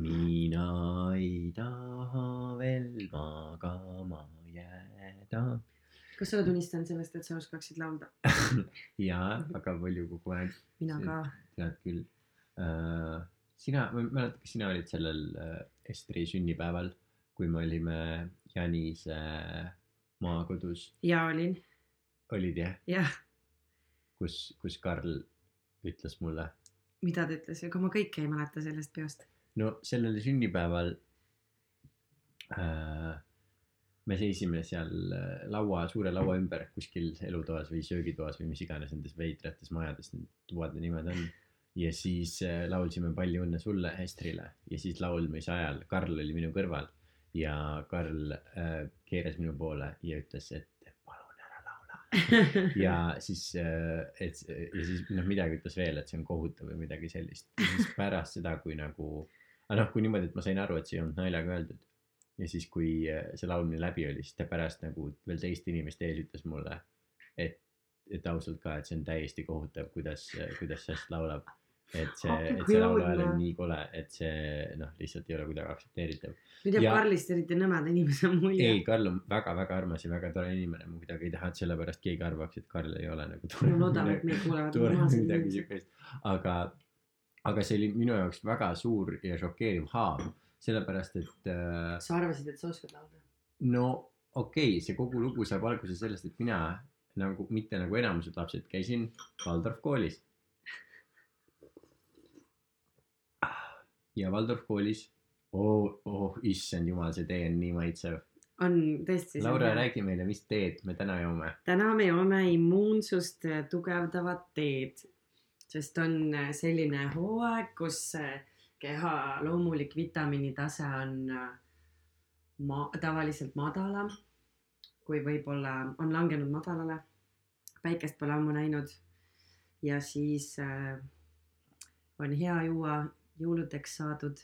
mina ei taha veel magama jääda. kas sa oled unistanud sellest, et sa oskaksid laulda? jaa, väga palju kogu aeg, mina ka. tead küll uh,. sina, ma ei mäleta, kas sina olid sellel uh, Estri sünnipäeval, kui me olime Janise maakodus, ja olin, olid jah, jah, kus, kus Karl ütles mulle mida ta ütles, ega ma kõike ei mäleta sellest peost. No sellel sünnipäeval äh, me seisime seal äh, laua, suure laua ümber kuskil elutoas või söögitoas või mis iganes nendes veidrates majades need tubade nimed on. ja siis äh, laulsime Palju õnne sulle Estrile ja siis laulmise ajal Karl oli minu kõrval ja Karl äh, keeras minu poole ja ütles, et palun ära laula ja siis, et ja siis noh, midagi ütles veel, et see on kohutav või midagi sellist. siis pärast seda, kui nagu, aga noh, kui niimoodi, et ma sain aru, et see ei olnud naljaga öeldud. ja siis, kui äh, see laulmine läbi oli, siis ta pärast nagu veel teiste inimeste ees ütles mulle, et, et ausalt ka, et see on täiesti kohutav, kuidas, kuidas Sest laulab. et see, et see lauluhääl on nii kole, et see noh, lihtsalt ei ole kuidagi aktsepteeritav. nüüd jääb Karlist eriti nõmeda inimese mulje ei,. Karl on väga-väga armas ja väga tore inimene, ma kuidagi ei taha, et sellepärast keegi arvaks, et Karl ei ole nagu tore. ma loodan, et meid kuulevad tore midagi siukest, aga, aga see oli minu jaoks väga suur ja šokeeriv haav, sellepärast et äh, sa arvasid, et sa oskad laulda? no okei okay,, see kogu lugu saab alguse sellest, et mina nagu mitte nagu enamused lapsed käisin Waldorf koolis. ja Waldorf koolis, oh, oh issand jumal, see tee on nii maitsev. on tõesti. Laura, räägi meile, mis teed me täna joome. täna me joome immuunsust tugevdavat teed, sest on selline hooaeg, kus keha loomulik vitamiinitase on ma-, tavaliselt madalam, kui võib-olla on langenud madalale. päikest pole ammu näinud. ja siis äh, on hea juua jõuludeks saadud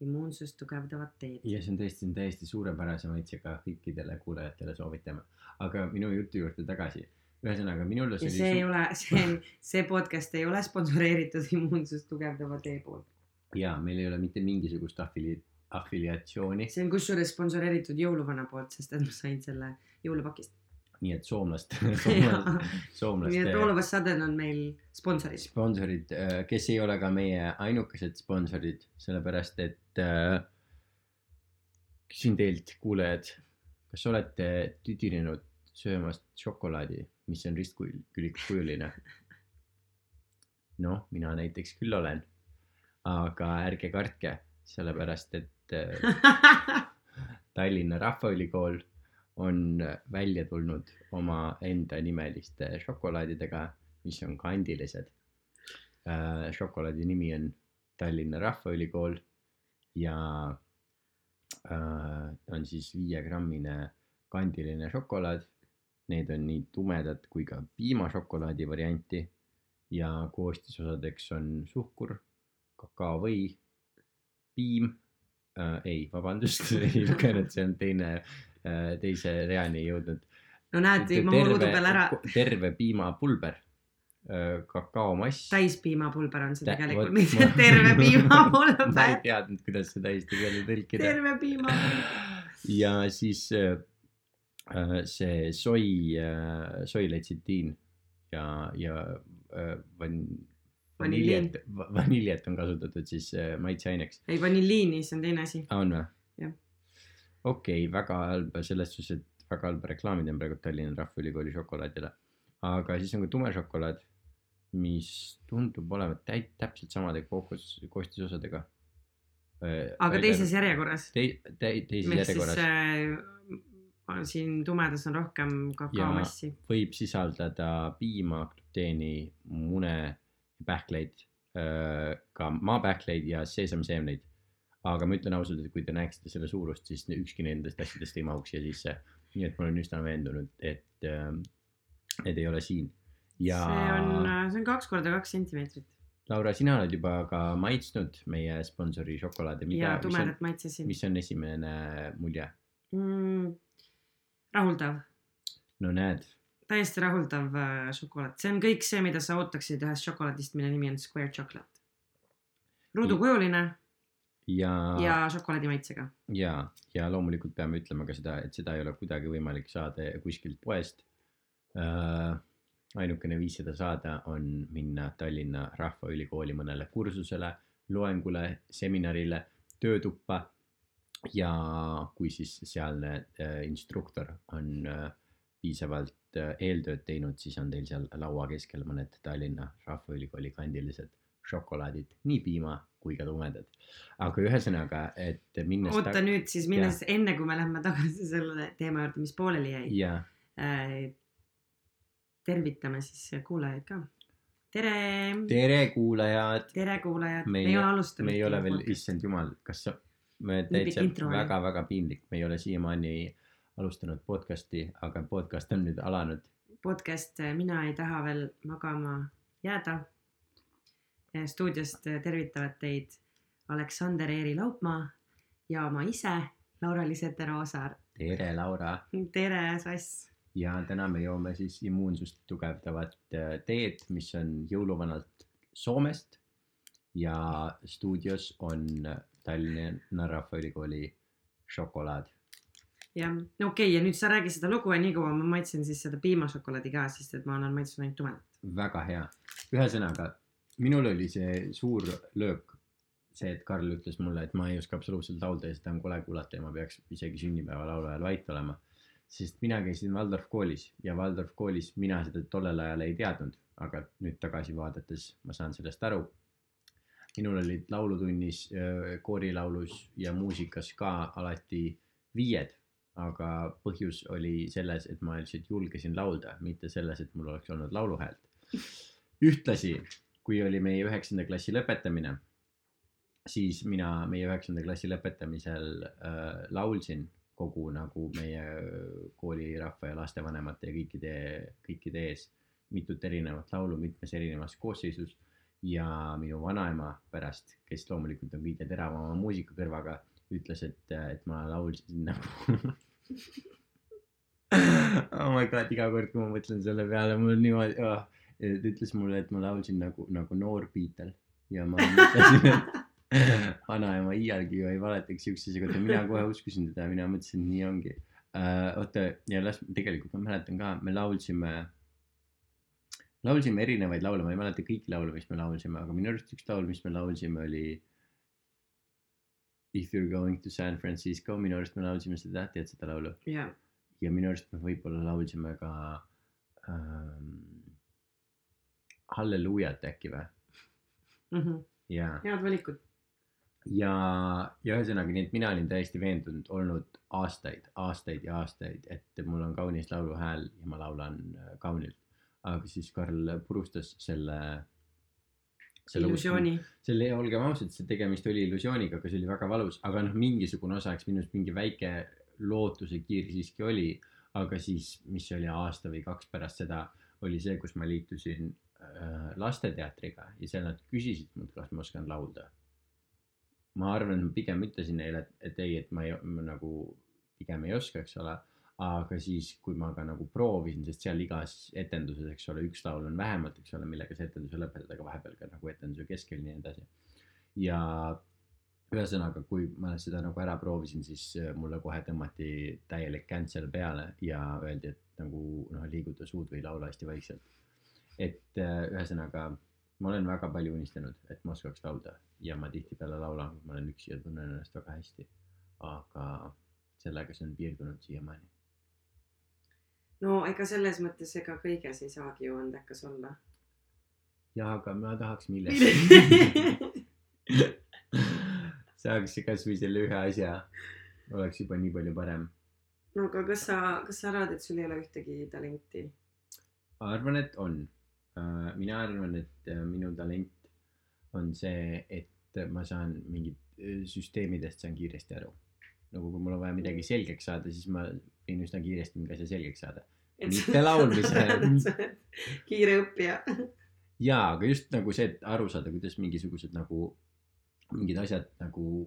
immuunsust tugevdavat teed. ja see on tõesti, see on täiesti suurepärase maitsega kõikidele kuulajatele soovitame. aga minu jutu juurde tagasi. Ühesõnaga minule ja see see ei oli. ole, see, see podcast ei ole sponsoreeritud immuunsust tugevdava tee poolt. ja meil ei ole mitte mingisugust afili-, afiliatsiooni, see on kusjuures sponsoreeritud jõuluvana poolt, sest et ma sain selle jõulupakist. nii et soomlast, nii et All of a sudden on meil sponsorid. sponsorid, kes ei ole ka meie ainukesed sponsorid, sellepärast et äh, küsin teilt, kuulajad, kas olete tüdinenud söömast šokolaadi, mis on ristkülikujuline? noh, mina näiteks küll olen, aga ärge kartke, sellepärast et äh, Tallinna Rahvaülikool on välja tulnud omaenda nimeliste šokolaadidega, mis on kandilised. šokolaadi nimi on Tallinna Rahvaülikool ja äh, on siis viiegrammine kandiline šokolaad. Need on nii tumedad kui ka piimašokolaadi varianti ja koostisosadeks on suhkur, kakaovõi, piim äh,, ei, vabandust, ei lugenud, see on teine äh,, teise reani jõudnud. no näed, tõi mahu ruudu peal ära. terve piimapulber, kakaomass. täispiimapulber on see Tä- tegelikult, mitte terve ma ei piimapulber. teadnud, kuidas seda eesti keelde tõlkida. terve piimapulber. ja siis äh, äh, see soi äh,, soiletsitiin ja, ja äh, van-. Vaniljet, vaniljet on kasutatud siis äh, maitseaineks. ei, vanilliini, see on teine asi. on või? Jah. okei okay,, väga halb selles suhtes, et väga halba reklaami teen praegu Tallinna Rahvaülikooli šokolaadile. aga siis on ka tume šokolaad, mis tundub olevat täit-, täpselt samade kookos, koostisosadega. aga teises järjekorras. tei-, tei-, teises ehk siis järjekorras äh, siin tumedas on rohkem kakaomassi. võib sisaldada piima, gluteeni, mune, pähkleid, ka maapähkleid ja seesamiseemneid. aga ma ütlen ausalt, et kui te näeksite selle suurust, siis ükski nendest asjadest ei mahuks siia sisse. nii et ma olen üsna veendunud, et äh, need ei ole siin. ja see on, see on kaks korda kaks sentimeetrit Laura, sina oled juba ka maitsnud meie sponsori šokolaade, ja tumedat maitsesin. mis on esimene mulje? Mm, rahuldav, no näed, täiesti rahuldav äh, šokolaad, see on kõik see, mida sa ootaksid ühest šokolaadist, mille nimi on square chocolate. ruudukujuline, ja, ja šokolaadi maitsega. ja, ja loomulikult peame ütlema ka seda, et seda ei ole kuidagi võimalik saada kuskilt poest äh,. ainukene viis seda saada on minna Tallinna Rahvaülikooli mõnele kursusele, loengule, seminarile, töötuppa. Ja kui siis sealne äh, instruktor on äh, piisavalt äh, eeltööd teinud, siis on teil seal laua keskel mõned Tallinna Rahvaülikooli kandilised šokolaadid, nii piima kui ka tumedad. aga ühesõnaga, et minnes oota nüüd siis minnes, enne kui me läheme tagasi selle teema juurde, mis pooleli jäi äh,. tervitame siis kuulajaid ka. tere, tere, kuulajad. tere kuulajad, Me ei ole alustanud. me ei ole veel, issand jumal, kas sa, me täitsa väga-väga piinlik, me ei ole siiamaani alustanud podcast'i, aga podcast on nüüd alanud. podcast Mina ei taha veel magama jääda. stuudiost tervitavad teid Aleksander Eeri Laupmaa ja ma ise, Laura-Liis Ette-Roosaar. tere, Laura. tere, Sass. ja täna me joome siis immuunsust tugevdavat äh, teed, mis on jõuluvanalt Soomest. ja stuudios on Tallinna Rahvaülikooli šokolaad. jah, no okei okay,, ja nüüd sa räägi seda lugu ja nii kaua ma maitsen siis seda piimašokolaadi ka, sest et ma olen maitsnud ainult tumedat. väga hea. ühesõnaga, minul oli see suur löök, see, et Karl ütles mulle, et ma ei oska absoluutselt laulda ja seda on kole kuulata ja ma peaks isegi sünnipäevalaulu ajal vait olema. sest mina käisin Waldorf koolis ja Waldorf koolis mina seda tollel ajal ei teadnud, aga nüüd tagasi vaadates ma saan sellest aru. Minul olid laulutunnis, koorilaulus ja muusikas ka alati viied, aga põhjus oli selles, et ma lihtsalt julgesin laulda, mitte selles, et mul oleks olnud lauluhäält. ühtlasi, kui oli meie üheksanda klassi lõpetamine, siis mina meie üheksanda klassi lõpetamisel äh, laulsin kogu nagu meie koolirahva ja lastevanemate ja kõikide, kõikide ees mitut erinevat laulu mitmes erinevas koosseisus ja minu vanaema pärast, kes loomulikult on kõige teravama muusikakõrvaga, ütles, et, et ma laulsin nagu oh my god, iga kord, kui ma mõtlen selle peale, mul niimoodi oh., ta ütles mulle, et ma laulsin nagu, nagu noor Beatle ja ma mõtlesin, et vanaema iialgi ju ei valetaks siukse asja kohta, mina kohe uskusin teda, mina mõtlesin, nii ongi uh,. oota ja las, tegelikult ma mäletan ka, me laulsime, laulsime erinevaid laule, ma ei mäleta kõiki laule, mis me laulsime, aga minu arust üks laul, mis me laulsime, oli If you are going to San Francisco, minu arust me laulsime seda, tead seda laulu? ja, ja minu arust me võib-olla laulsime ka ähm, Halleluujat äkki või? ja, Mhm. head valikud. ja, ja ühesõnaga, nii et mina olin täiesti veendunud olnud aastaid, aastaid ja aastaid, et mul on kaunis lauluhääl ja ma laulan äh, kaunilt. Aga siis Karl purustas selle. illusiooni. selle, olgem ausad, see tegemist oli illusiooniga, aga see oli väga valus, aga noh, mingisugune osa, eks minust mingi väike lootuse kiir siiski oli. aga siis, mis oli aasta või kaks pärast seda, oli see, kus ma liitusin äh, lasteteatriga ja seal nad küsisid mult, kas ma oskan laulda. ma arvan, ma pigem ütlesin neile, et, ei, et ma ei nagu pigem ei oska, eks ole. Aga siis, kui ma ka nagu proovisin, sest seal igas etenduses, eks ole, üks laul on vähemalt, eks ole, millega sa etenduse lõpetad, aga vahepeal ka nagu etenduse keskel ja nii edasi. ja ühesõnaga, kui ma seda nagu ära proovisin, siis äh, mulle kohe tõmmati täielik cancel peale ja öeldi, et nagu noh, liiguta suud või laula hästi vaikselt. et äh, ühesõnaga, ma olen väga palju unistanud, et ma oskaks laulda ja ma tihtipeale laulan, kui ma olen üksi ja tunnen ennast väga hästi. aga sellega see on piirdunud siiamaani. No ega selles mõttes, ega kõiges ei saagi ju andekas olla. ja aga ma tahaks millestki. saaks kasvõi selle ühe asja, oleks juba nii palju parem. no aga kas sa, kas sa arvad, et sul ei ole ühtegi talenti? arvan, et on. mina arvan, et äh, minu talent on see, et ma saan mingit äh, süsteemidest saan kiiresti aru. nagu kui mul on vaja midagi selgeks saada, siis ma võin üsna kiiresti mingi asja selgeks saada. Mitte laulmise. kiire õppija. jaa, aga just nagu see, et aru saada, kuidas mingisugused nagu, mingid asjad nagu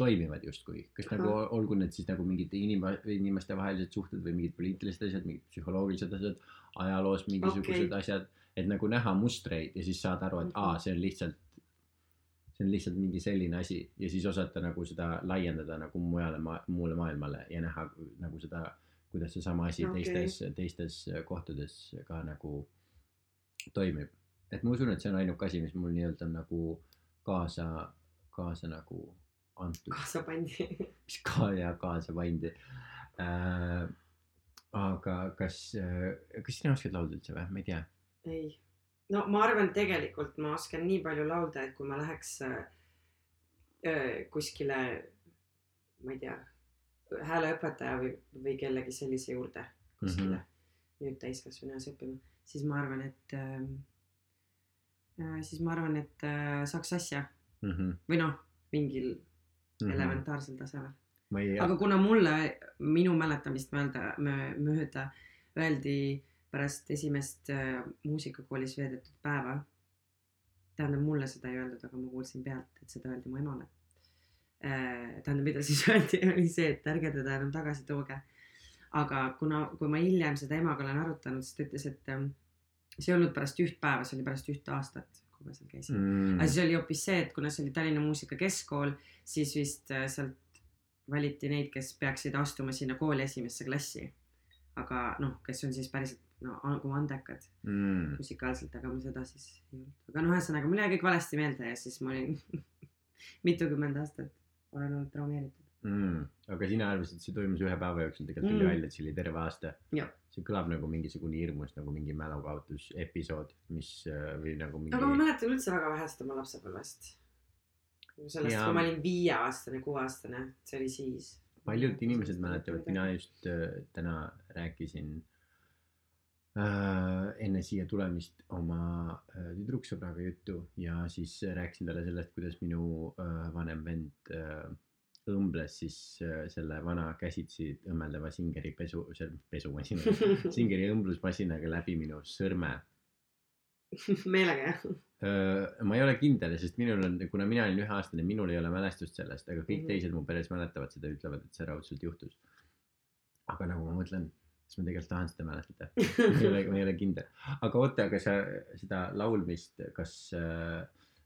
toimivad justkui, kas nagu Ahah. olgu need siis nagu mingid inima-, inimestevahelised suhted või mingid poliitilised asjad, mingid psühholoogilised asjad, ajaloos mingisugused okay. asjad, et nagu näha mustreid ja siis saada aru, et aa, see on lihtsalt, see on lihtsalt mingi selline asi ja siis osata nagu seda laiendada nagu mujale ma-, muule maailmale ja näha nagu seda, kuidas seesama asi okay. teistes, teistes kohtades ka nagu toimib. et ma usun, et see on ainuke asi, mis mul nii-öelda nagu kaasa, kaasa nagu antud, kaasa pandi. mis ka ja kaasa pandi äh,. aga kas, kas sina oskad laulda üldse või, ma ei tea. ei, no ma arvan, tegelikult ma oskan nii palju laulda, et kui ma läheks äh, äh, kuskile, ma ei tea, hääleõpetaja või, või kellegi sellise juurde kuskile mm -hmm. nüüd täiskasvanu eas õppima, siis ma arvan, et äh, äh, siis ma arvan, et äh, saaks asja Mm -hmm. või noh, mingil mm Mhm. -hmm. elementaarsel tasemel. aga kuna mulle, minu mäletamist mööda, mööda öeldi pärast esimest äh, muusikakoolis veedetud päeva. tähendab, mulle seda ei öeldud, aga ma kuulsin pealt, et seda öeldi mu emale. tähendab, mida siis öeldi, oli see, et ärge teda enam tagasi tooge. aga kuna, kui ma hiljem seda emaga olen arutanud, siis ta ütles, et ähm, see ei olnud pärast üht päeva, see oli pärast ühte aastat, kui ma seal käisin mm.. aga siis oli hoopis see, et kuna see oli Tallinna Muusika Keskkool, siis vist äh, sealt valiti neid, kes peaksid astuma sinna kooli esimesse klassi. aga noh, kes on siis päriselt no nagu andekad mm. musikaalselt, aga ma seda siis ei olnud. aga noh, ühesõnaga mul jäi kõik valesti meelde ja siis ma olin mitukümmend aastat olen olnud traumeeritud. mm.. aga sina arvasid, et see toimus ühe päeva jooksul, tegelikult tuli Mm. välja, et see oli terve aasta see kõlab nagu mingisugune hirmus nagu mingi mälukaotus episood, mis äh, või nagu mingi aga ma mäletan üldse väga vähest oma lapsepõlvest. sellest, kui ma olin viieaastane, kuueaastane, see oli siis. paljud inimesed mäletavad, mina just äh, täna rääkisin enne siia tulemist oma äh, tüdruksõbraga juttu ja siis rääkisin talle sellest, kuidas minu äh, vanem vend äh, õmbles siis äh, selle vana käsitsi õmmeldava Singeri pesu, pesumasina, Singeri õmblusmasinaga läbi minu sõrme meelega jah. Ma ei ole kindel, sest minul on, kuna mina olin üheaastane, minul ei ole mälestust sellest, aga kõik Mhm. teised mu peres mäletavad seda, ütlevad, et see raudselt juhtus. aga nagu ma mõtlen, kas ma tegelikult tahan seda mäletada, ma ei ole, ma ei ole kindel. aga oota, aga sa seda laulmist, kas äh,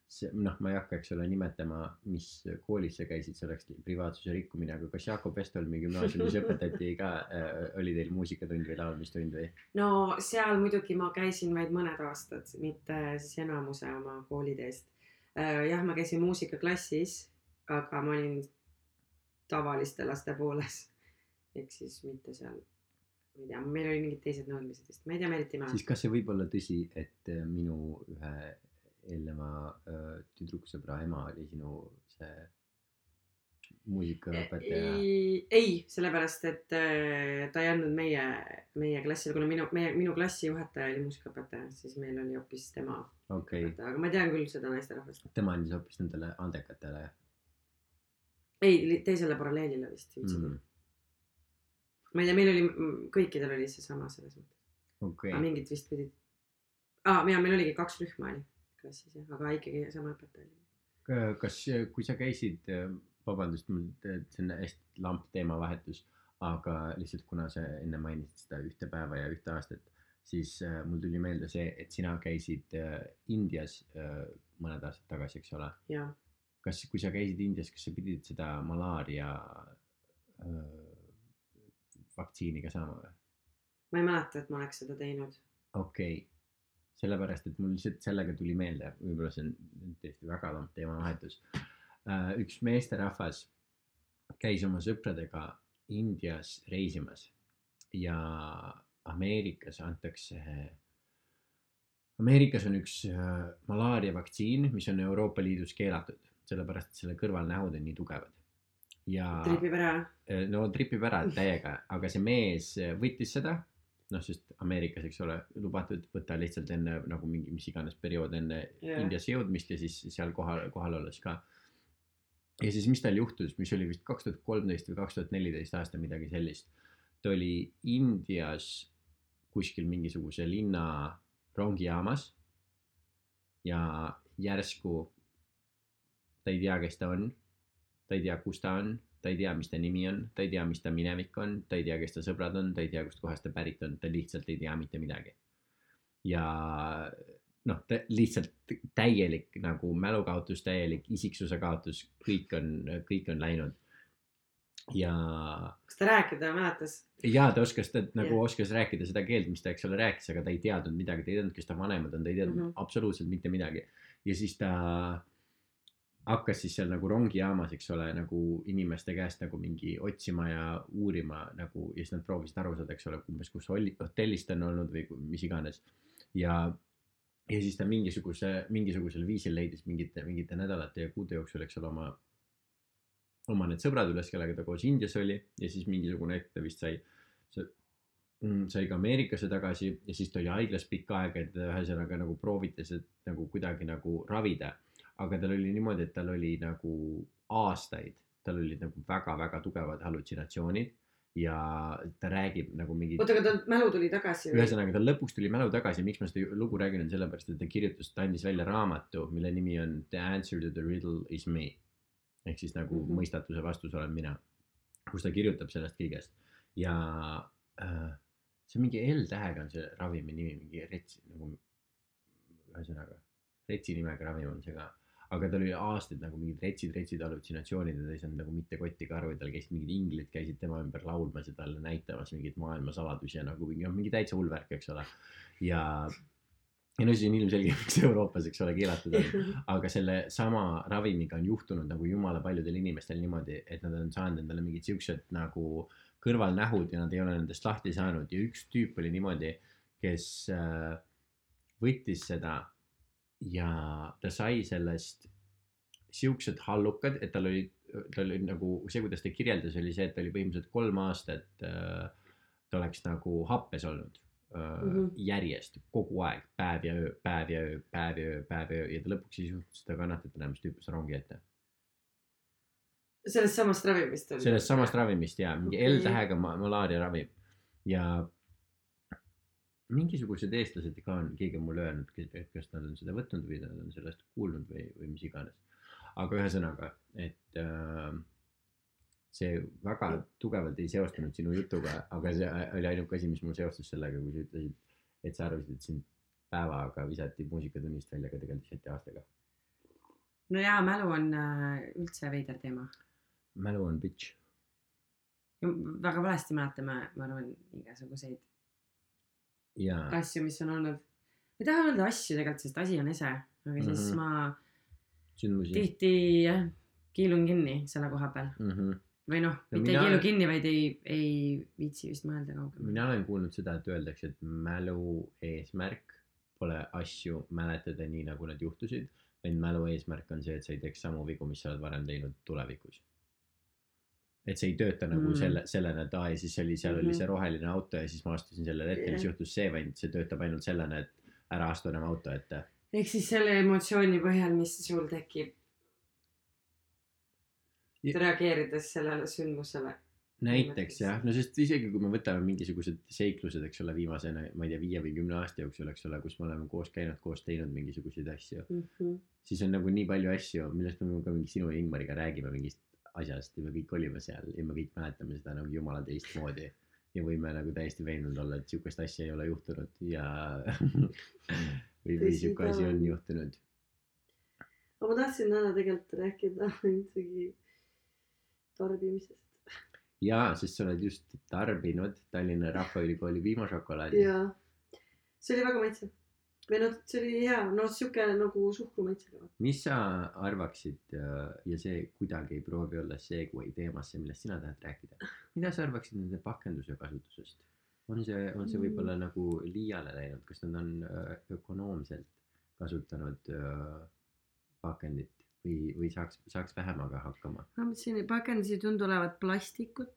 see, noh, ma ei hakka, eks ole, nimetama, mis koolis sa käisid, see oleks privaatsuse rikkumine, aga kas Jakob Westholmi gümnaasiumis õpetati ka äh,, oli teil muusikatund või laulmistund või? no seal muidugi ma käisin vaid mõned aastad, mitte siis enamuse oma kooliteest. jah, ma käisin muusikaklassis, aga ma olin tavaliste laste pooles. ehk siis mitte seal, ma ei tea, meil olid mingid teised nõudmised vist, ma ei tea, ma eriti ei siis mäleta. kas see võib olla tõsi, et äh, minu ühe eelneva äh, tüdruksõbra ema oli sinu see muusikaõpetaja? ei, sellepärast et äh, ta ei andnud meie, meie klassile, kuna minu, meie, minu klassijuhataja oli muusikaõpetaja, siis meil oli hoopis tema okei okay., aga ma tean küll seda naisterahvast. tema andis hoopis nendele andekatele ei, teisele paralleelile vist üldsegi mm.. Ma ei tea, meil oli, kõikidel oli seesama selles mõttes. Okei. Aga, mingid vist pidid ah,, ja meil oligi kaks rühma oli klassis jah, aga ikkagi sama õpetaja oli. kas, kui sa käisid, vabandust, mul see on hästi lamp teemavahetus, aga lihtsalt kuna sa enne mainisid seda ühte päeva ja ühte aastat, siis äh, mul tuli meelde see, et sina käisid äh, Indias äh, mõned aastad tagasi, eks ole? Kas, kui sa käisid Indias, kas sa pidid seda malaaria äh, vaktsiini ka saama või? ma ei mäleta, et ma oleks seda teinud. okei okay., sellepärast et mul lihtsalt sellega tuli meelde, võib-olla see on tõesti väga lamp teemavahetus. üks meesterahvas käis oma sõpradega Indias reisimas ja Ameerikas antakse, Ameerikas on üks äh, malaaria vaktsiin, mis on Euroopa Liidus keelatud, sellepärast et selle kõrvalnähud on nii tugevad. Ja tripib ära. Eh, no tripib ära täiega, aga see mees eh, võttis seda, noh, sest Ameerikas, eks ole, lubatud võtta lihtsalt enne nagu mingi mis iganes periood enne yeah. Indiasse jõudmist ja siis seal kohal, kohal olles ka. ja siis, mis tal juhtus, mis oli vist kaks tuhat kolmteist või kaks tuhat neliteist aasta midagi sellist. ta oli Indias kuskil mingisuguse linna rongijaamas ja järsku ta ei tea, kes ta on ta ei tea, kus ta on, ta ei tea, mis ta nimi on, ta ei tea, mis ta minevik on, ta ei tea, kes ta sõbrad on, ta ei tea, kustkohast ta pärit on, ta lihtsalt ei tea mitte midagi. ja noh, lihtsalt täielik nagu mälukaotus, täielik isiksuse kaotus, kõik on, kõik on läinud. ja, kas ta rääkida mäletas? ja ta oskas, ta nagu Jah. oskas rääkida seda keelt, mis ta, eks ole, rääkis, aga ta ei teadnud midagi, ta ei teadnud, kes ta vanemad on, ta ei teadnud mm. -hmm. absoluutselt mitte midagi. ja siis ta hakkas siis seal nagu rongijaamas, eks ole, nagu inimeste käest nagu mingi otsima ja uurima nagu ja siis nad proovisid aru saada, eks ole, umbes kus oli, hotellis ta on olnud või mis iganes. ja, ja siis ta mingisuguse, mingisugusel viisil leidis mingite, mingite nädalate ja kuude jooksul, eks ole, oma, oma need sõbrad üles, kellega ta koos Indias oli ja siis mingisugune hetk ta vist sai, sai ka Ameerikasse tagasi ja siis ta oli haiglas pikka aega ja teda ühesõnaga nagu prooviti seda nagu kuidagi nagu ravida. Aga tal oli niimoodi, et tal oli nagu aastaid, tal olid nagu väga-väga tugevad hallutsinatsioonid ja ta räägib nagu mingi oota, aga tal mälu tuli tagasi või? ühesõnaga tal lõpuks tuli mälu tagasi, miks ma seda lugu räägin, on sellepärast, et ta kirjutas, ta andis välja raamatu, mille nimi on The answer to the riddle is me. ehk siis nagu mm. -hmm. mõistatuse vastus olen mina. kus ta kirjutab sellest kõigest ja äh, see on mingi L-tähega on see ravimi nimi, mingi rets nagu ühesõnaga retsi nimega ravim on see ka. Aga tal oli aastaid nagu mingid retsid, retsid hallutsinatsioonid ja ta ei saanud nagu mitte kotti ka aru ja tal käisid mingid inglid käisid tema ümber laulmas ja talle näitamas mingeid maailmasaladusi ja nagu mingi, mingi täitsa hull värk, eks ole. ja, ja no see on ilmselge, miks Euroopas, eks ole, keelatud on. aga selle sama ravimiga on juhtunud nagu jumala paljudel inimestel niimoodi, et nad on saanud endale mingid siuksed nagu kõrvalnähud ja nad ei ole nendest lahti saanud ja üks tüüp oli niimoodi, kes äh, võttis seda ja ta sai sellest siuksed hallukad, et tal oli, tal oli nagu see, kuidas ta kirjeldas, oli see, et ta oli põhimõtteliselt kolm aastat äh, ta oleks nagu happes olnud äh, mm. -hmm. järjest kogu aeg, päev ja öö, päev ja öö, päev ja öö, päev ja öö ja ta lõpuks ei suutnud seda kannatada enam, siis ta hüppas rongi ette. sellest samast ravimist oli? sellest samast ravimist ja mingi Okei. L-tähega ma- malaariaravim ja mingisugused eestlased ka on, keegi on mulle öelnud, et kas nad on seda võtnud või nad on sellest kuulnud või, või mis iganes. aga ühesõnaga, et äh, see väga tugevalt ei seostunud sinu jutuga, aga see oli ainuke asi, mis mul seostus sellega, kui sa ütlesid, et sa arvasid, et sind päevaga visati muusikatunnist välja, aga tegelikult visati aastaga. no jaa, mälu on äh, üldse veider teema. mälu on bitch. väga valesti mäletame, ma arvan, igasuguseid asju, mis on olnud. ma ei taha öelda asju tegelikult, sest asi on ese, aga siis Mhm. ma sündmusi. tihti jah, kiilun kinni selle koha peal Mm -hmm. või noh, No mitte mina- ei kiilu kinni, vaid ei, ei viitsi vist mõelda kaugemale. mina olen kuulnud seda, et öeldakse, et mälu eesmärk pole asju mäletada nii, nagu nad juhtusid, vaid mälu eesmärk on see, et sa ei teeks samu vigu, mis sa oled varem teinud tulevikus. Et see ei tööta nagu Mm. mm. selle, sellena, et aa ja siis oli, seal mm -hmm. oli Mhm. see roheline auto ja siis ma astusin sellele ette, mis Jah. juhtus see, vaid see töötab ainult sellena, et ära astu enam auto ette. ehk siis selle emotsiooni põhjal, mis sul tekib Ja- reageerides sellele sündmusele. näiteks jah, no sest isegi kui me võtame mingisugused seiklused, eks ole, viimase, ma ei tea, viie või kümne aasta jooksul, eks ole, kus me oleme koos käinud, koos teinud mingisuguseid asju, siis on nagu nii palju asju, millest me ka mingi sinu ja Ingmariga räägime mingist asjast ja me kõik olime seal ja me kõik mäletame seda nagu jumala teistmoodi. ja võime nagu täiesti veendunud olla, et sihukest asja ei ole juhtunud ja või, või sihuke asi on juhtunud. aga ma tahtsin täna tegelikult rääkida üldsegi tarbimisest. jaa, sest sa oled just tarbinud Tallinna Rahvaülikooli piimašokolaadi. ja see oli väga maitsev. Või noh, see oli hea, no sihuke nagu suhkrumaitsega. mis sa arvaksid äh, ja see kuidagi ei proovi olla segway teemasse, millest sina tahad rääkida. mida sa arvaksid nende pakenduse kasutusest? on see, on see võib-olla nagu liiale läinud, kas nad on äh, ökonoomselt kasutanud äh, pakendit või, või saaks, saaks vähemaga hakkama? ma mõtlesin, et pakendasid tundub olevat plastikut,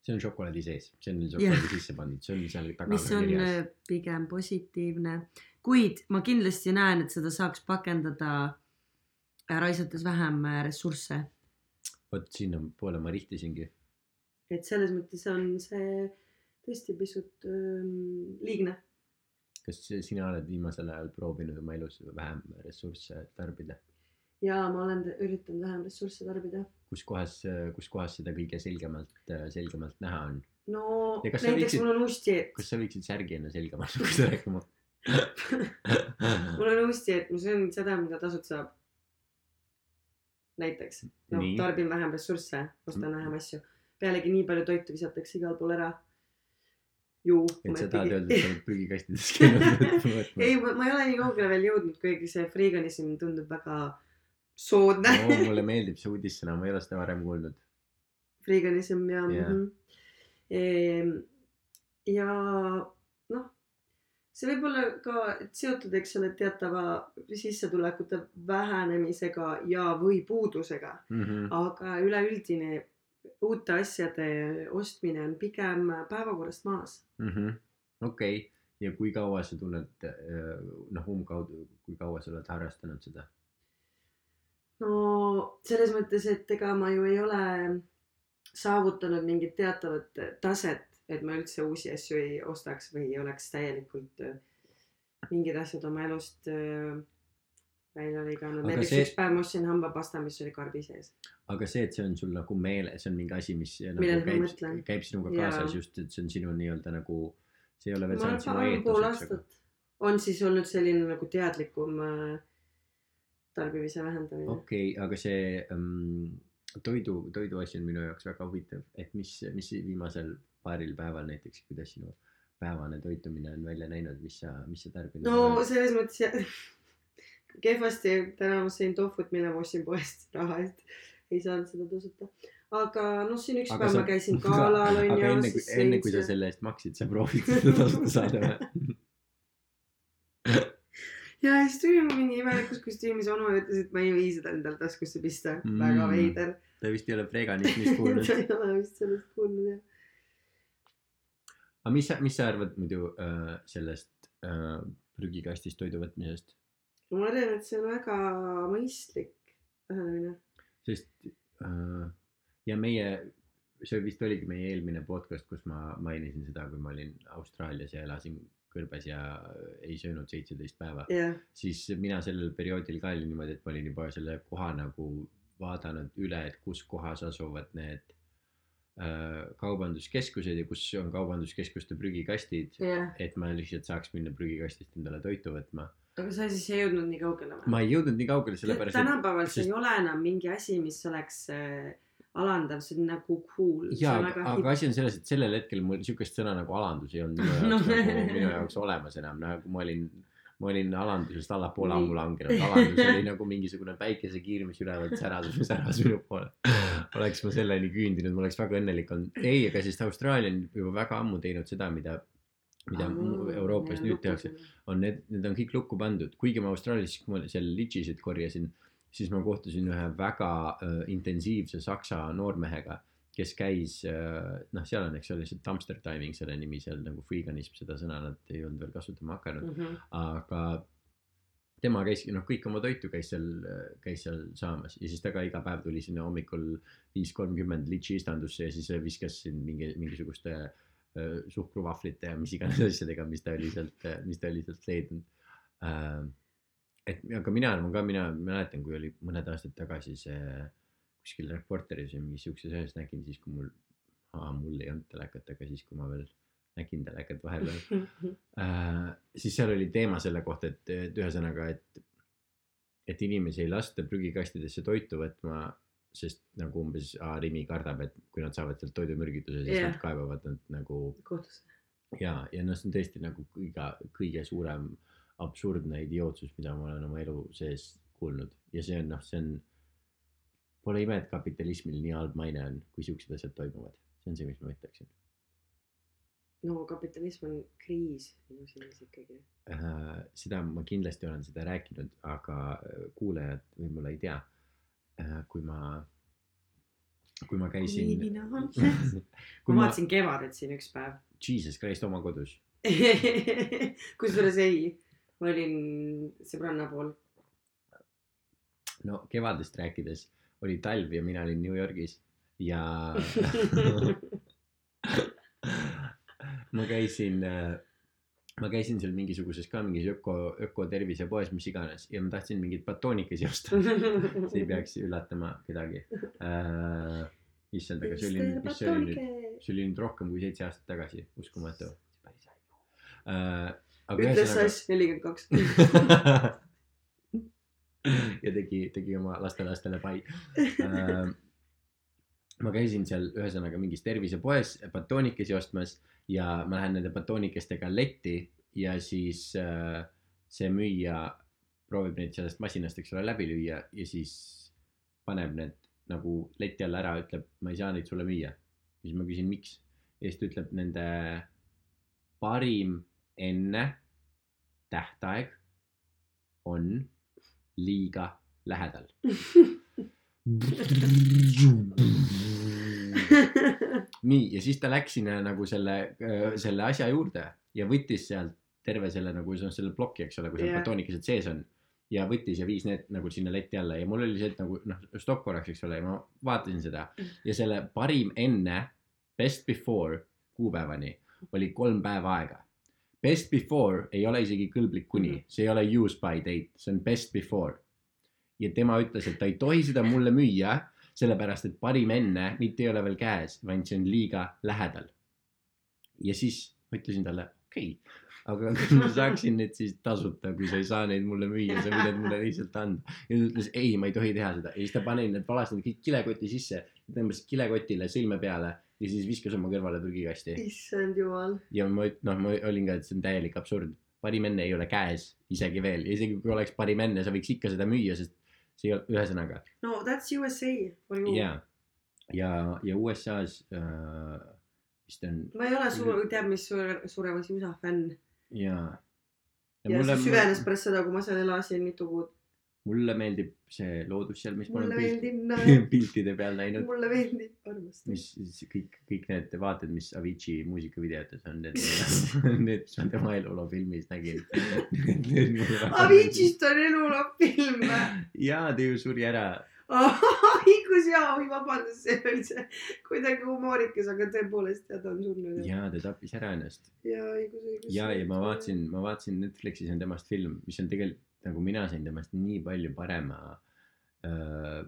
see on šokolaadi sees, see on šokolaadi sisse pandud, see on seal taga mis on kirjas. äh, pigem positiivne. kuid ma kindlasti näen, et seda saaks pakendada äh, raisates vähem äh, ressursse. vot sinnapoole ma rihtisingi. et selles mõttes on see tõesti pisut ähm, liigne. kas sina oled viimasel ajal proovinud oma elus vähem ressursse tarbida? Ja ma olen üritanud vähem ressursse tarbida. kus kohas, kus kohas seda kõige selgemalt, selgemalt näha on? no näiteks viitsid- mul on uus dieet. kas sa võiksid särgi enne selga panna, kui sa rääkima? mul on uusti, et ma söön seda, mida tasuta saab. näiteks, no Nii. tarbin vähem ressursse, ostan vähem asju. pealegi nii palju toitu visatakse igal pool ära. ju. et sa tahad öelda, et sa oled prügikastides käinud võtma ei, ma ei ole nii kaugele veel jõudnud, kuigi see freeganism tundub väga soodne oo, mulle meeldib see uudissõna, ma ei ole seda varem kuulnud. freeganism ja yeah.. ja noh, see võib olla ka seotud, eks ole, teatava sissetulekute vähenemisega ja, või puudusega, Mhm. aga üleüldine uute asjade ostmine on pigem päevakorrast maas. Mhm. okei, ja kui kaua sa tunned, noh, umbkaudu, kui kaua sa oled harrastanud seda? No selles mõttes, et ega ma ju ei ole saavutanud mingit teatavat taset, et ma üldse uusi asju ei ostaks või ei oleks täielikult äh, mingid asjad oma elust äh, välja lõiganud. Näiteks see- üks päev ma ostsin hambapasta, mis oli karbi sees. aga see, et see on sul nagu meele, see on mingi asi, mis nagu käib käib sinuga kaasas just, et see on sinu nii-öelda nagu, see ei ole veel saanud sinu aastat on siis olnud selline nagu teadlikum äh, tarbimise vähendamine okei okay,, aga see um, toidu, toiduasi on minu jaoks väga huvitav, et mis, mis viimasel paaril päeval näiteks, kuidas sinu päevane toitumine on välja näinud, mis sa, mis sa tarbinud no selles mõttes jah, kehvasti, täna ma sõin tohvut, mille ma ostsin poest raha eest. ei saanud seda tasuta. aga noh, siin üks Aga päev sa- ma käisin galal aga onju. enne kui, enne kui sa selle eest maksid, sa proovid seda tasuta saada või? ja siis tuli mingi imelikus kostüümis onu ja ütles, et ma ei või seda endale taskusse pista mm.. väga veider. ta vist ei ole veganismist kuulnud ta. ei ole vist sellest kuulnud jah. aga mis sa, mis sa arvad muidu äh, sellest äh, prügikastist toidu võtmisest? ma arvan, et see on väga mõistlik lähenemine. sest äh, ja meie, see vist oligi meie eelmine podcast, kus ma mainisin seda, kui ma olin Austraalias ja elasin kõrbes ja ei söönud seitseteist päeva, jah, siis mina sellel perioodil ka oli niimoodi, et ma olin juba selle koha nagu vaadanud üle, et kus kohas asuvad need äh, kaubanduskeskused ja kus on kaubanduskeskuste prügikastid, jah. et ma lihtsalt saaks minna prügikastist endale toitu võtma. aga sa siis ei jõudnud nii kaugele või? ma ei jõudnud nii kaugele, sellepärast et tänapäeval see sest- ei ole enam mingi asi, mis oleks äh, alandav, see on nagu cool. jaa, aga, aga asi on selles, et sellel hetkel mul siukest sõna nagu alandus ei olnud minu jaoks No. nagu minu jaoks olemas enam, nagu ma olin, ma olin alandusest allapoole ammu langenud, alandus oli nagu mingisugune päikesekiir, mis ülevalt säras, säras minu poole. oleks ma selleni küündinud, ma oleks väga õnnelik olnud. ei, aga sest Austraalia on juba väga ammu teinud seda, mida, mida mu- Euroopas nüüd tehakse. on need, need on kõik lukku pandud, kuigi ma Austraalias, kui ma seal litšisid korjasin, siis ma kohtusin ühe väga äh, intensiivse saksa noormehega, kes käis äh,, noh, seal on, eks ole, see dumpster diving selle nimi seal nagu freeganism, seda sõna nad ei olnud veel kasutama hakanud, Mhm. aga tema käiski, noh, kõik oma toitu käis seal, käis seal saamas ja siis ta ka iga päev tuli sinna hommikul viis kolmkümmend litši istandusse ja siis viskas siin mingi, mingisuguste äh, suhkruvahvlite ja mis iganes asjadega, mis ta oli sealt, mis ta oli sealt leidnud äh,. Et aga mina olen ka, mina mäletan, kui oli mõned aastad tagasi see kuskil Reporteris või mingis siukses ühes nägin siis, kui mul, mul ei olnud telekat, aga siis, kui ma veel nägin telekat vahepeal äh, siis seal oli teema selle kohta, et, et ühesõnaga, et, et inimesi ei lasta prügikastidesse toitu võtma, sest nagu umbes Rimi kardab, et kui nad saavad sealt toidumürgituse, siis yeah. nad kaebavad nad nagu kohtusse. ja, ja noh, see on tõesti nagu kõige, kõige suurem absurdne idiootsus, mida ma olen oma elu sees kuulnud ja see on noh, see on, pole ime, et kapitalismil nii halb maine on, kui siuksed asjad toimuvad, see on see, mis ma ütleksin no kapitalism on kriis minu silmis ikkagi. äh, seda ma kindlasti olen seda rääkinud, aga äh, kuulajad võib-olla ei tea äh,. kui ma, kui ma käisin, ma, vaatasin Kevadet siin üks päev. Jesus Christ oma kodus, kusjuures ei, ma olin sõbranna pool. no kevadest rääkides oli talv ja mina olin New Yorgis ja ma käisin, ma käisin seal mingisuguses ka mingis öko, ökotervisepoes, mis iganes ja ma tahtsin mingeid batoonikesi osta. see ei peaks üllatama kedagi äh,. issand, aga see oli, mis see oli nüüd, see oli nüüd rohkem kui seitse aastat tagasi, uskumatu. äh,. aga ütles ühesõnaga Sass nelikümmend kaks. ja tegi, tegi oma lastelastele pai äh,. ma käisin seal ühesõnaga mingis tervisepoes batoonikesi ostmas ja ma lähen nende batoonikestega letti ja siis äh, see müüja proovib neid sellest masinast, eks ole, läbi lüüa ja siis paneb need nagu leti alla ära, ütleb, ma ei saa neid sulle müüa. siis ma küsin, miks. ja siis ta ütleb nende parim enne tähtaeg on liiga lähedal. nii, ja siis ta läks sinna nagu selle, selle asja juurde ja võttis sealt terve selle nagu selle ploki, eks ole, kui seal Jah. batoonikesed sees on. ja võttis ja viis need nagu sinna leti alla ja mul oli see, et nagu noh, stopp korraks, eks ole, ja ma vaatasin seda ja selle parim enne, best before kuupäevani oli kolm päeva aega. Best before ei ole isegi kõlblik kuni Mhm., see ei ole use by date, see on best before. ja tema ütles, et ta ei tohi seda mulle müüa, sellepärast et parim enne mitte ei ole veel käes, vaid see on liiga lähedal. ja siis ma ütlesin talle, okei okay,, aga kas ma saaksin need siis tasuta, kui sa ei saa neid mulle müüa, sa võid mulle lihtsalt anda. ja ta ütles ei, ma ei tohi teha seda ja siis ta pani need valas need kõik kilekoti sisse, tõmbas kilekotile sõlme peale ja siis viskas oma kõrvale prügikasti. issand jumal. ja ma noh, ma olin ka, et see on täielik absurd. parim enne ei ole käes isegi veel ja isegi kui oleks parim enne, sa võiks ikka seda müüa, sest see ei ole, ühesõnaga no that's USA for you ja, ja, ja USA-s äh, vist on ma ei ole suur, teab mis suure, suuremas USA fänn. ja. ja see süvenes pärast seda, kui ma seal elasin mitu kuud. Mulle meeldib see loodus seal, mis ma olen pilt, meeldib naer, piltide peal näinud, mulle meeldib armastus. mis kõik, kõik need vaated, mis Avicii muusikavideotes on, need, need, mis ma tema eluloo filmis nägin. Aviciist on eluloo film või? jaa, ta ju suri ära. õigus jaa, oi vabandust, see oli see kuidagi humoorikas, aga tõepoolest jah, ta on surnud. jaa, ta tappis ära ennast. ja õigus, õigus. ja, ja ma vaatasin, ma vaatasin Netflixis on temast film, mis on tegelikult nagu mina sain temast nii palju parema äh,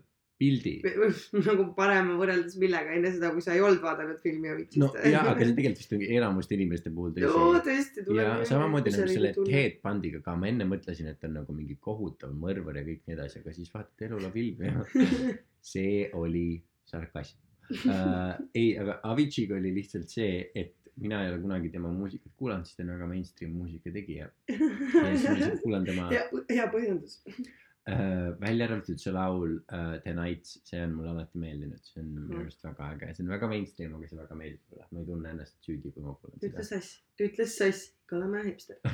pildi. nagu parema võrreldes millega enne seda, kui sa ei olnud vaadanud filmi Aviciist. no jaa, aga see tegelikult vist ongi enamuste inimeste puhul joo, tõsi. tõesti ja samamoodi nagu selle. Ted Bundy'ga ka, ma enne mõtlesin, et on nagu mingi kohutav mõrvar ja kõik nii edasi, aga siis vaatad eluloo filmi ja see oli sarkasm äh,. ei, aga Avicii'ga oli lihtsalt see, et mina ei ole kunagi tema muusikat kuulanud, sest ta on väga mainstream muusika tegija. ja siis ma lihtsalt kuulan tema hea, põhjendus. äh,, välja arvatud see laul äh, The Nights, see on mulle alati meeldinud, see on minu Mhm. arust väga äge, see on väga mainstream, aga see väga meeldib mulle, ma ei tunne ennast süüdi, kui ma kuulan ütles seda. sass, ütles sass, oleme hipster.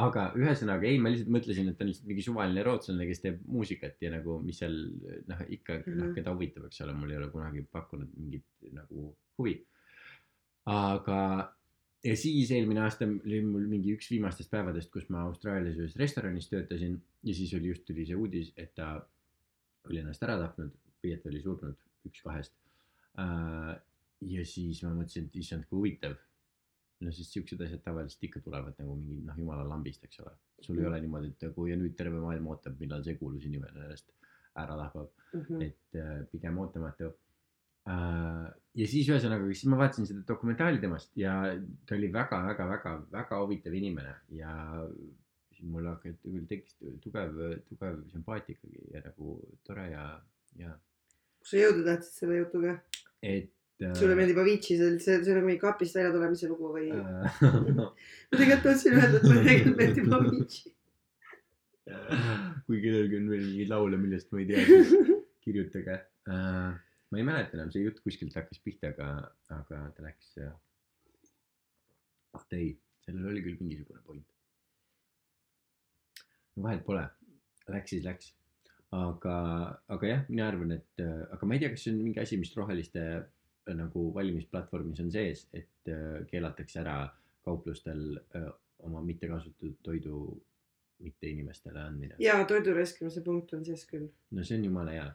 Äh, aga ühesõnaga ei, ma lihtsalt mõtlesin, et ta on lihtsalt mingi suvaline rootslane, kes teeb muusikat ja nagu, mis seal noh, ikka noh Mhm., keda huvitab, eks ole, mul ei ole kunagi pakkunud mingit nagu huvi. aga, ja siis eelmine aasta oli mul mingi üks viimastest päevadest, kus ma Austraalias ühes restoranis töötasin ja siis oli just tuli see uudis, et ta oli ennast ära tapnud või et ta oli surnud, üks kahest. ja siis ma mõtlesin, et issand, kui huvitav no siis siuksed asjad tavaliselt ikka tulevad nagu mingi noh, jumala lambist, eks ole. sul ei ole niimoodi, et nagu ja nüüd terve maailm ootab, millal see kuulus inimene ennast ära tapab, Mhm. et äh, pigem ootamatu äh,. ja siis ühesõnaga, siis ma vaatasin seda dokumentaali temast ja ta oli väga-väga-väga-väga huvitav inimene ja siis mul hakkas küll tekkis tugev, tugev sümpaatia ikkagi ja nagu tore ja, ja kus sa jõuda tahtsid selle jutuga? et sulle meeldib Avicii, see, see, see oli mingi kapist välja tulemise lugu või? ma äh, tegelikult tahtsin öelda, et mulle tegelikult meeldib Avicii. kui kellelgi on veel mingeid laule, millest ma ei tea, siis kirjutage uh,. ma ei mäleta enam, see jutt kuskilt hakkas pihta, aga, aga ta läks. ah ei, sellel oli küll mingisugune point. no vahet pole, läks siis läks. aga, aga jah, mina arvan, et äh, aga ma ei tea, kas see on mingi asi, mis roheliste äh, nagu valimisplatvormis on sees, et äh, keelatakse ära kauplustel äh, oma mittekasutatud toidu mitte inimestele andmine. ja toidu raiskamise punkt on sees küll. no see on jumala hea.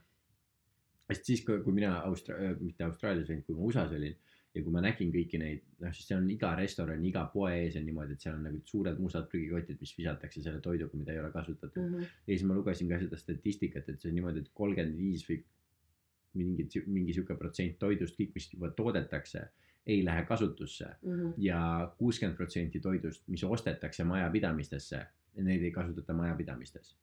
sest siis, kui, mina Austra-, mitte Austraalias, vaid kui ma USA-s olin ja kui ma nägin kõiki neid, noh siis seal on iga restorani, iga poe ees on niimoodi, et seal on nagu suured mustad prügikotid, mis visatakse selle toiduga, mida ei ole kasutatud mm. Mhm. ja siis ma lugesin ka seda statistikat, et see on niimoodi, et kolmkümmend viis või mingi, mingi sihuke protsent toidust, kõik, mis juba toodetakse, ei lähe kasutusse Mhm. ja kuuskümmend protsenti toidust, mis ostetakse majapidamistesse, neid ei kasutata majapidamistes.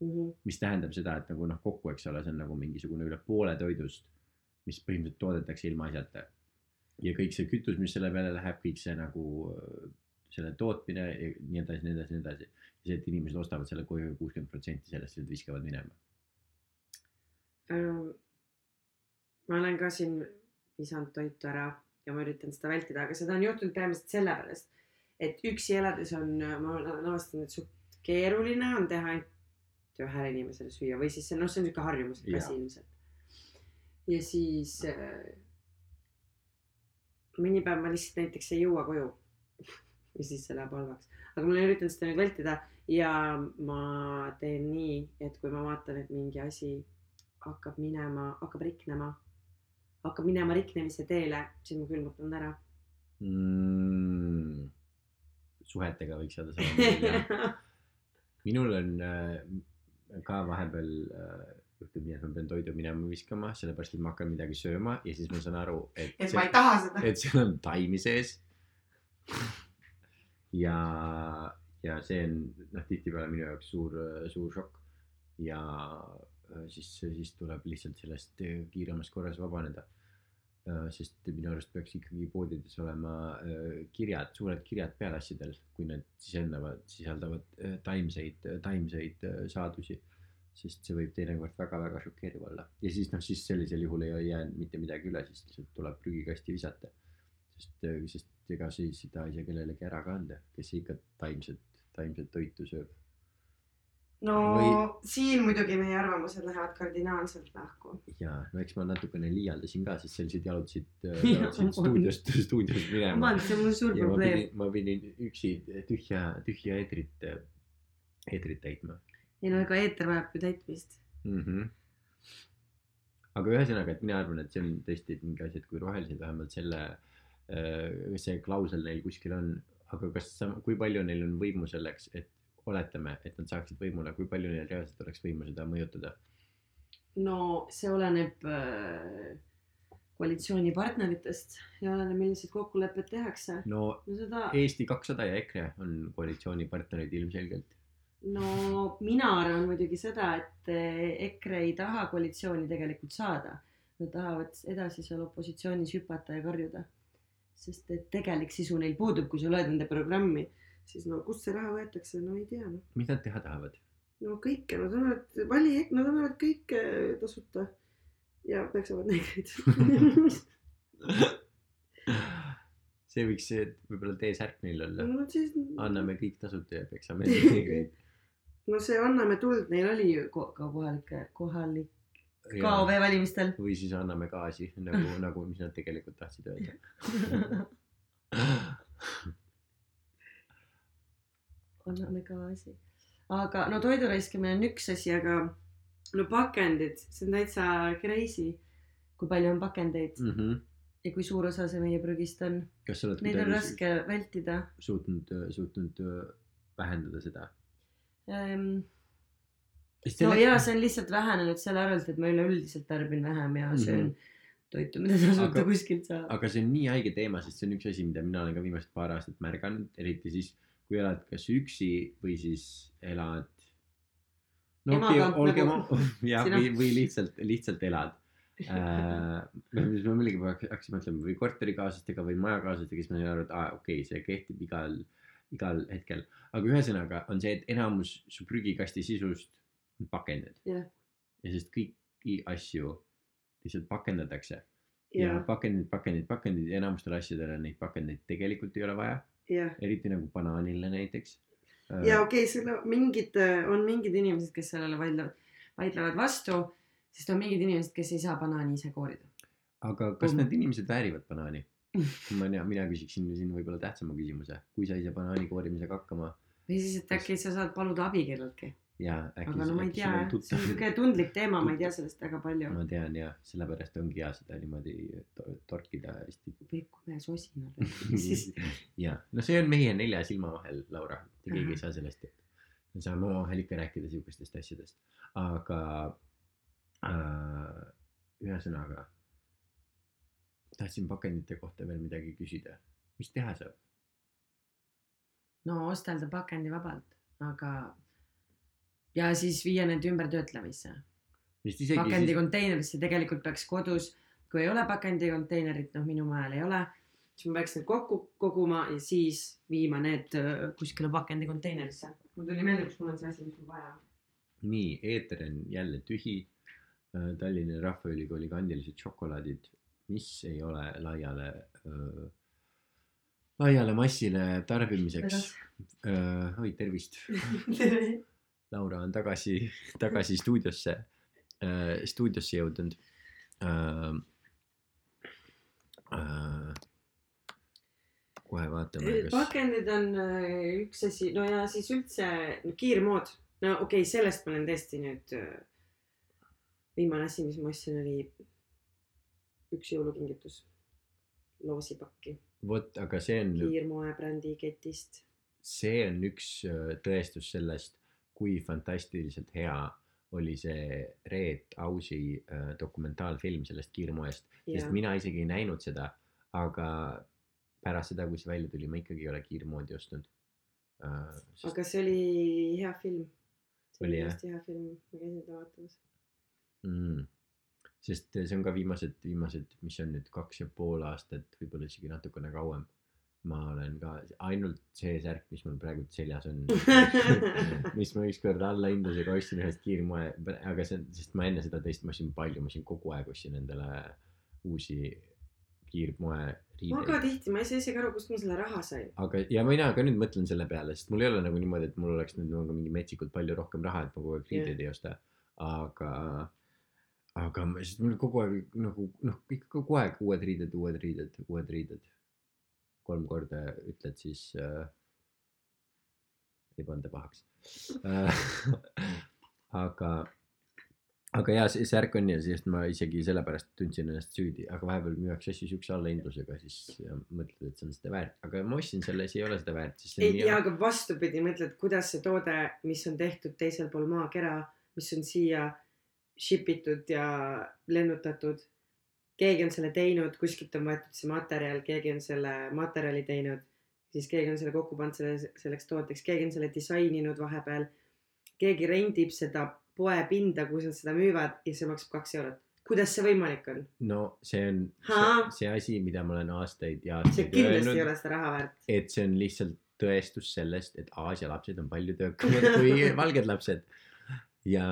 Mhm. mis tähendab seda, et nagu noh, kokku, eks ole, see on nagu mingisugune üle poole toidust, mis põhimõtteliselt toodetakse ilma asjata. ja kõik see kütus, mis selle peale läheb, kõik see nagu selle tootmine ja nii edasi, nii edasi, nii edasi. ja see, et inimesed ostavad selle koju kuuskümmend protsenti sellest lihtsalt viskavad minema. Ähm, ma olen ka siin visanud toitu ära ja ma üritan seda vältida, aga seda on juhtunud peamiselt sellepärast, et üksi elades on, ma olen avastanud, et suht keeruline on teha ainult ühele inimesele süüa või siis see noh, see on siuke harjumuslik asi ilmselt. ja siis äh, mõni päev ma lihtsalt näiteks ei jõua koju ja siis see läheb halvaks, aga ma olen üritanud seda nüüd vältida ja ma teen nii, et kui ma vaatan, et mingi asi hakkab minema, hakkab riknema, hakkab minema riknemise teele, siis ma külmutan ta ära. mm,. suhetega võiks öelda sama. minul on äh, ka vahepeal äh, juhtub nii, et ma pean toidu minema viskama, sellepärast et ma hakkan midagi sööma ja siis ma saan aru, et et ma ei taha seda. et seal on taimi sees. ja, ja see on noh, tihtipeale minu jaoks suur, suur šokk. ja äh, siis, siis tuleb lihtsalt sellest äh, kiiremas korras vabaneda. sest minu arust peaks ikkagi poodides olema äh, kirjad, suured kirjad peal asjadel, kui need sisendavad, sisaldavad äh, taimseid, taimseid äh, saadusi sest see võib teinekord väga-väga šokeeriv olla ja siis noh, siis sellisel juhul ei jää mitte midagi üle, siis lihtsalt tuleb prügikasti visata. sest, sest ega siis seda ei saa kellelegi ära ka anda, kes ikka taimset, taimset toitu sööb. No Või- siin muidugi meie arvamused lähevad kardinaalselt lahku. ja no eks ma natukene liialdasin ka, sest sellised jalutasid, Jaa, jalutasid stuudiost, stuudiost minema. vabandust, see on mul suur probleem. ma pidin üksi tühja, tühja eetrit, eetrit täitma ei no ega eeter vajab ju täitmist. mm. -hmm. aga ühesõnaga, et mina arvan, et see on tõesti mingi asi, et kui rohelised vähemalt selle, see klausel neil kuskil on, aga kas sa, kui palju neil on võimu selleks, et oletame, et nad saaksid võimule, kui palju neil reaalselt oleks võimu seda mõjutada? no see oleneb äh, koalitsioonipartneritest ja oleneb, millised kokkulepped tehakse. no no seda, Eesti kakssada ja EKRE on koalitsioonipartnerid ilmselgelt. no mina arvan muidugi seda, et eh, EKRE ei taha koalitsiooni tegelikult saada. Nad tahavad edasi seal opositsioonis hüpata ja karjuda. sest et tegelik sisu neil puudub, kui sa loed nende programmi, siis no kust see raha võetakse, no ei tea noh. mis nad teha tahavad? no kõike, nad annavad vali, nad annavad kõike tasuta ja peksavad neegreid. see võiks võib-olla T-särk neil olla. no siis, anname kõik tasuta ja peksame neid. no see Anname tuld neil oli ju ko- ka kohalike, kohalik KOV valimistel. või siis anname gaasi nagu, nagu, mis nad tegelikult tahtsid öelda. anname gaasi. aga no toidu raiskamine on üks asi, aga no pakendid, see on täitsa crazy, kui palju on pakendeid Mm -hmm. ja kui suur osa see meie prügist on. Neid on raske vältida suutnud, suutnud vähendada seda? ähm,. no jaa, see on lihtsalt vähenenud selle arvelt, et ma üleüldiselt tarbin vähem ja söön mm. -hmm. toitu, mida tasuta kuskilt saab. aga see on nii haige teema, sest see on üks asi, mida mina olen ka viimased paar aastat märganud, eriti siis, kui elad kas üksi või siis elad. no okei okay,, olgem nagu jah, või, või lihtsalt, lihtsalt elad äh,. siis ma hakk- hakkasin mõtlema või korterikaaslastega või majakaaslastega, siis ma sain aru, et aa okei okay,, see kehtib igal, igal hetkel. aga ühesõnaga on see, et enamus su prügikasti sisust on pakendid jah, ja sest kõiki asju lihtsalt pakendatakse ja ja, pakendid, pakendid, pakendid ja enamustel asjadel neid pakendeid tegelikult ei ole vaja, ja, eriti nagu banaanile näiteks. ja okei okay,, selle mingid, on mingid inimesed, kes sellele vaidlevad, vaidlevad vastu, sest on mingid inimesed, kes ei saa banaani ise koorida. aga kas Pomm. need inimesed väärivad banaani? ma ei tea, mina küsiksin siin võib-olla tähtsama küsimuse, kui sa saa banaani koorimisega hakkama või siis, et äkki sa saad paluda abi kelleltki. Ja äkki. aga no ma ei tea jah, see on siuke tundlik teema, ma ei tea sellest väga palju. ma tean ja sellepärast ongi hea seda niimoodi to- torkida hästi. või kume sosin olla, siis ja no see on meie nelja silma vahel, Laura, keegi Ahah. ei saa sellest teada. me saame omavahel ikka rääkida siukestest asjadest, aga äh, ühesõnaga tahtsin pakendite kohta veel midagi küsida. mis teha saab? no ostelda pakendivabalt, aga ja siis viia need ümbertöötlemisse. sest isegi pakendi siis, tegelikult peaks kodus, kui ei ole pakendikonteinerit, noh minu majal ei ole, siis ma peaks need kokku koguma ja siis viima need öö, kuskile pakendikonteinerisse. mul tuli meelde, kus mul on see asi, mis mul vaja on. nii, eeter on jälle tühi. Tallinna Rahvaülikooli kandilised šokolaadid, mis ei ole laiale, laiale massile tarbimiseks. oi, tervist. Laura on tagasi, tagasi stuudiosse, stuudiosse jõudnud. kohe vaatame, kas, pakendid on öö, üks asi, no ja siis üldse no, kiirmood, no okei okay,, sellest ma olen tõesti nüüd. viimane asi, mis ma ostsin, oli üks jõulukingitus, loosipakki vot, aga see on, kiirmoebrändi ketist. see on üks äh, tõestus sellest, kui fantastiliselt hea oli see Reet Ausi äh, dokumentaalfilm sellest kiirmoest, sest mina isegi ei näinud seda, aga pärast seda, kui see välja tuli, ma ikkagi ei ole kiirmoodi ostnud. aga see oli hea film. see Oli, hästi hea film, ma käisin seda vaatamas. mm.. sest see on ka viimased, viimased, mis on nüüd kaks ja pool aastat, võib-olla isegi natukene kauem. Ma olen ka ainult see särk, mis mul praegu seljas on, mis ma ükskord allahindlusega ostsin ühest kiirmoe, aga see on, sest ma enne seda tõesti, ma ostsin palju, ma ostsin kogu aeg ostsin endale uusi kiirmoe ma ka riideid. tihti, ma ei saa isegi aru, kust ma selle raha sain. aga, ja mina ka nüüd mõtlen selle peale, sest mul ei ole nagu niimoodi, et mul oleks nüüd nagu mingi metsikult palju rohkem raha, et ma kogu aeg riideid ei osta. aga, aga ma- sest mul kogu aeg nagu noh, ikka kogu aeg uued riided, uued riided, uued riided. Kolm korda ütled, siis äh, ei panda pahaks. Aga, aga jaa, see särk on ja sest ma isegi sellepärast tundsin ennast süüdi, aga vahepeal müüakse asju siukse allahindlusega, siis mõtled, et see on seda väärt, aga ma ostsin selle, see ei ole seda väärt, ei tea, aga vastupidi, mõtled, kuidas see toode, mis on tehtud teisel pool maakera, mis on siia ship itud ja lennutatud. Keegi on selle teinud, kuskilt on võetud see materjal, keegi on selle materjali teinud, siis keegi on selle kokku pannud selle, selleks tooteks, keegi on selle disaininud vahepeal. keegi rendib seda poepinda, kus nad seda müüvad ja see maksab kaks eurot. kuidas see võimalik on? no see on Haa? see, see asi, mida ma olen aastaid ja see aastaid kindlasti öelnud ei, ole seda raha väärt. et see on lihtsalt tõestus sellest, et Aasia lapsed on palju töökamad kui valged lapsed. ja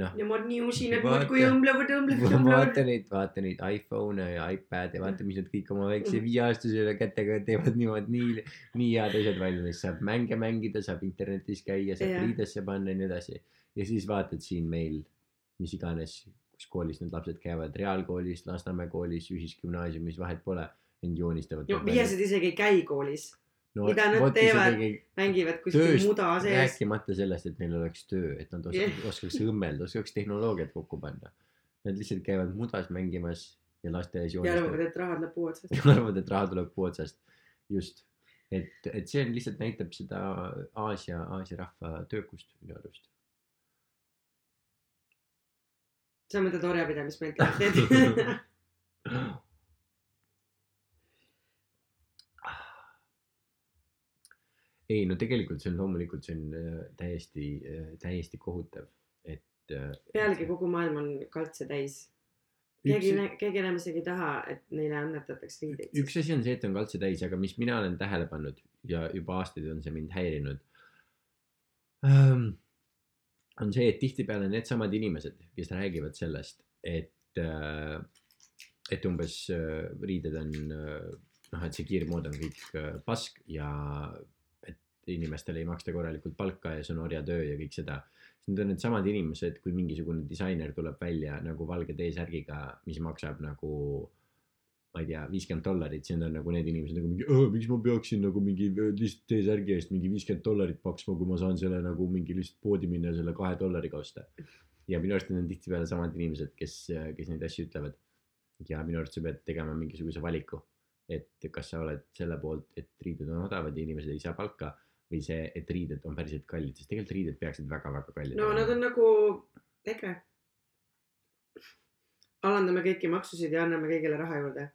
noh, ja ma olen nii usin, et muudkui õmblevad, õmblevad, õmblevad. vaata neid, vaata neid iPhone'e ja iPad'e, vaata, mis nad kõik oma väikse viieaastasele kätega teevad niimoodi nii, nii head asjad valmis, saab mänge mängida, saab internetis käia, saab Jah. riidesse panna ja nii edasi. ja siis vaatad siin meil, mis iganes, kus koolis need lapsed käivad, reaalkoolis, Lasnamäe koolis, ühisgümnaasiumis, vahet pole, end joonistavad. viiesed isegi ei käi koolis, no, mida nad teevad? mängivad kuskil muda sees. rääkimata sellest, et neil oleks töö, et nad oskaks Jah. oskaks õmmelda, oskaks tehnoloogiat kokku panna. Nad lihtsalt käivad mudas mängimas ja lasteaias ja arvavad, joonistavad. et raha tuleb puu otsast. arvavad, et raha tuleb puu otsast. just, et, et see on lihtsalt näitab seda Aasia, Aasia rahva töökust minu arust. sa mõtled orjapidamismentaliteeti. ei no tegelikult see on loomulikult, see on äh, täiesti, täiesti kohutav, et. pealegi kogu maailm on kaltse täis. keegi, keegi enam isegi ei taha, et neile annetatakse riideid. üks asi on see, et on kaltse täis, aga mis mina olen tähele pannud ja juba aastaid on see mind häirinud ähm,. on see, et tihtipeale needsamad inimesed, kes räägivad sellest, et äh,, et umbes äh, riided on äh, noh, et see kiirmood on kõik äh, pask ja inimestele ei maksta korralikult palka ja see on orjatöö ja kõik seda. Need on needsamad inimesed, kui mingisugune disainer tuleb välja nagu valge T-särgiga, mis maksab nagu ma ei tea, viiskümmend dollarit, siis need on nagu need inimesed nagu mingi, miks ma peaksin nagu mingi öö, lihtsalt T-särgi eest mingi viiskümmend dollarit maksma, kui ma saan selle nagu mingi lihtsalt poodi minna ja selle kahe dollariga osta. ja minu arust need on tihtipeale samad inimesed, kes, kes neid asju ütlevad. ja minu arust sa pead tegema mingisuguse valiku, et kas sa oled selle poolt, et riided on odavad ja inimesed ei saa palka või see, et riided on päriselt kallid, sest tegelikult riided peaksid väga-väga kallid no nad on nagu EKRE. alandame kõiki maksusid ja anname kõigile raha juurde.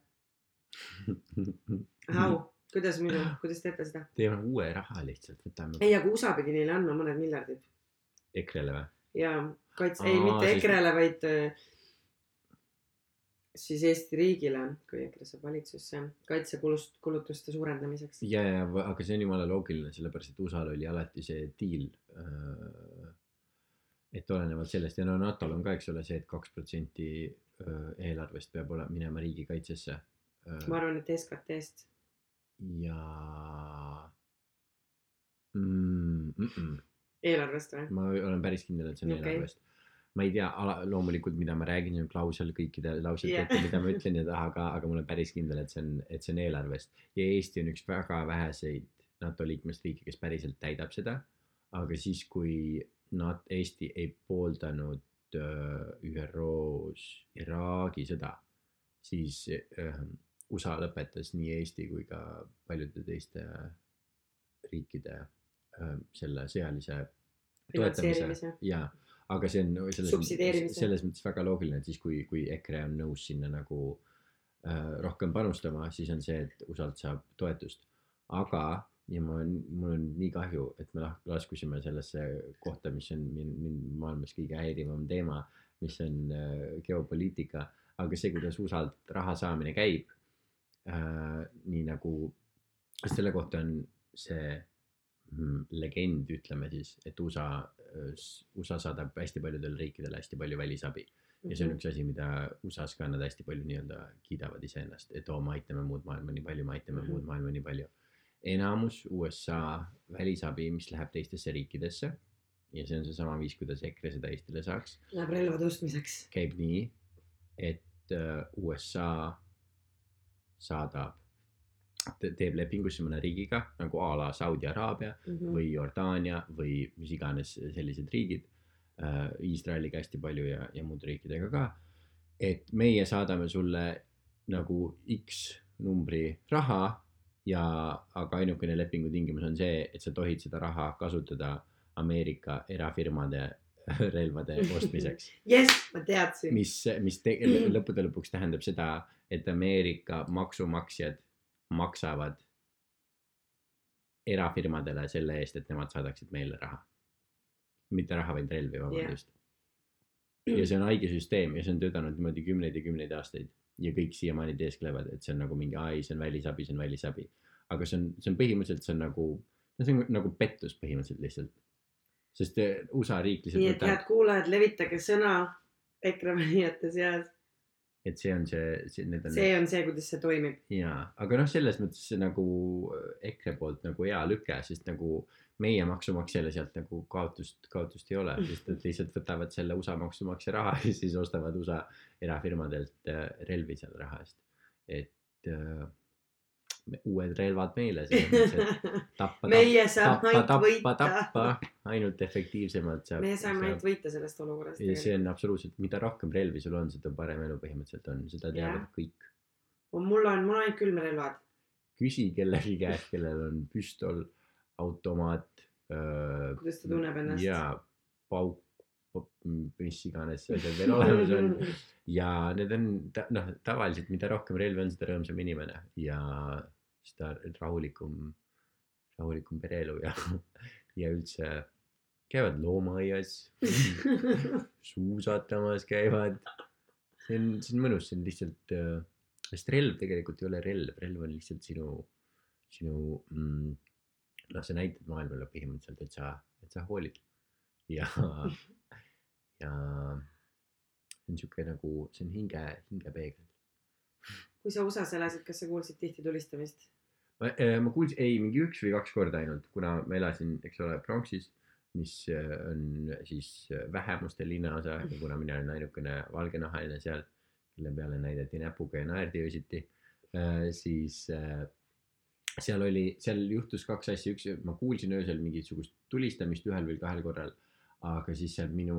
How, kuidas muidu, kuidas teete seda? teeme uue raha lihtsalt, võtame ei, aga USA pidi neile andma mõned miljardid EKRE-le või? ja kaitse, ei mitte EKRE-le, vaid äh, siis Eesti riigile, kui EKRE saab valitsusse, kaitsekulust, kulutuste suurendamiseks. ja, ja, aga see on jumala loogiline, sellepärast et USA-l oli alati see diil. et olenevalt sellest ja no NATO-l on ka, eks ole, see et kaks protsenti eelarvest peab olema, minema riigikaitsesse. ma arvan, et SKT-st. ja mm,. Mm -mm. eelarvest või? ma olen päris kindel, et see on okay. eelarvest. Ma ei tea, loomulikult, mida ma räägin, on klausel kõikide lausete Jah. ette, mida ma ütlen ja taha ka, aga ma olen päris kindel, et see on, et see on eelarvest. ja Eesti on üks väga väheseid NATO liikmesriike, kes päriselt täidab seda. aga siis, kui nad, Eesti ei pooldanud äh, ÜRO-s Iraagi sõda, siis äh, USA lõpetas nii Eesti kui ka paljude teiste riikide äh, selle sõjalise toetamise ja, aga see on selles mõttes, selles mõttes väga loogiline, et siis kui, kui EKRE on nõus sinna nagu äh, rohkem panustama, siis on see, et USA-lt saab toetust. aga, ja ma, mul on nii kahju, et me laskusime sellesse kohta, mis on mind, maailmas kõige häirivam teema, mis on äh, geopoliitika, aga see, kuidas USA-lt raha saamine käib äh,, nii nagu, selle kohta on see legend, ütleme siis, et USA, USA saadab hästi paljudele riikidele hästi palju välisabi ja see on üks asi, mida USA-s ka nad hästi palju nii-öelda kiidavad iseennast, et oo, me aitame muud maailma nii palju, me aitame Mhm. muud maailma nii palju. enamus USA välisabi, mis läheb teistesse riikidesse ja see on seesama viis, kuidas EKRE seda Eestile saaks, Läheb relvade ostmiseks. käib nii, et äh, USA saadab, teeb lepingusse mõne riigiga nagu a la Saudi Araabia Mhm. või Jordaania või mis iganes sellised riigid äh,, Iisraeliga hästi palju ja, ja muude riikidega ka. et meie saadame sulle nagu X numbri raha ja, aga ainukene lepingu tingimus on see, et sa tohid seda raha kasutada Ameerika erafirmade relvade ostmiseks. jess, ma teadsin. mis, mis te- lõppude lõpuks tähendab seda, et Ameerika maksumaksjad maksavad erafirmadele selle eest, et nemad saadaksid meile raha. mitte raha, vaid relvi, vabandust. ja see on haige süsteem ja see on töötanud niimoodi kümneid ja kümneid aastaid ja kõik siiamaani teesklevad, et see on nagu mingi, ai, see on välisabi, see on välisabi. aga see on, see on põhimõtteliselt, see on nagu, no see on nagu pettus põhimõtteliselt lihtsalt. sest eh, USA riik lihtsalt nii et head kuulajad, levitage sõna EKRE valijate seas. Et see on see, see, need on see on see, kuidas see toimib. jaa, aga noh, selles mõttes nagu EKRE poolt nagu hea lüke, sest nagu meie maksumaksjale sealt nagu kaotust, kaotust ei ole, sest et lihtsalt võtavad selle USA maksumaksja raha ja siis ostavad USA erafirmadelt äh, relvi selle raha eest. et äh, uued relvad meile, selles mõttes, et tappa, tappa, ainult tappa, tappa, ainult efektiivsemalt saab. meie saame ainult võita sellest olukorrast. ja see on absoluutselt, mida rohkem relvi sul on, seda parem elu põhimõtteliselt on, seda teavad Jah. kõik. mul on, mul on ainult külmrelvad. küsi kellegi käest, kellel on püstol, automaat. kuidas ta tunneb ennast? ja pauk, mis iganes asjad veel olemas on ja need on ta, noh, tavaliselt mida rohkem relvi on, seda rõõmsam inimene ja seda rahulikum, rahulikum pereelu ja, ja üldse käivad loomaaias, suusatamas käivad. see on, see on mõnus, see on lihtsalt äh,, sest relv tegelikult ei ole relv, relv on lihtsalt sinu, sinu mm, noh, sa näitad maailmale põhimõtteliselt, et sa, et sa hoolid ja, ja see on sihuke nagu, see on hinge, hingepeegel. kui sa USA-s elasid, kas sa kuulsid tihti tulistamist? ma, ma kuulsin, ei mingi üks või kaks korda ainult, kuna ma elasin, eks ole, Pronxis, mis äh, on siis äh, vähemuste linnaosa ja kuna mina olin ainukene valgenahaline seal, kelle peale näidati näpuga ja naerdi öösiti, siis seal oli, seal juhtus kaks asja, üks, ma kuulsin öösel mingisugust tulistamist ühel või kahel korral, aga siis seal minu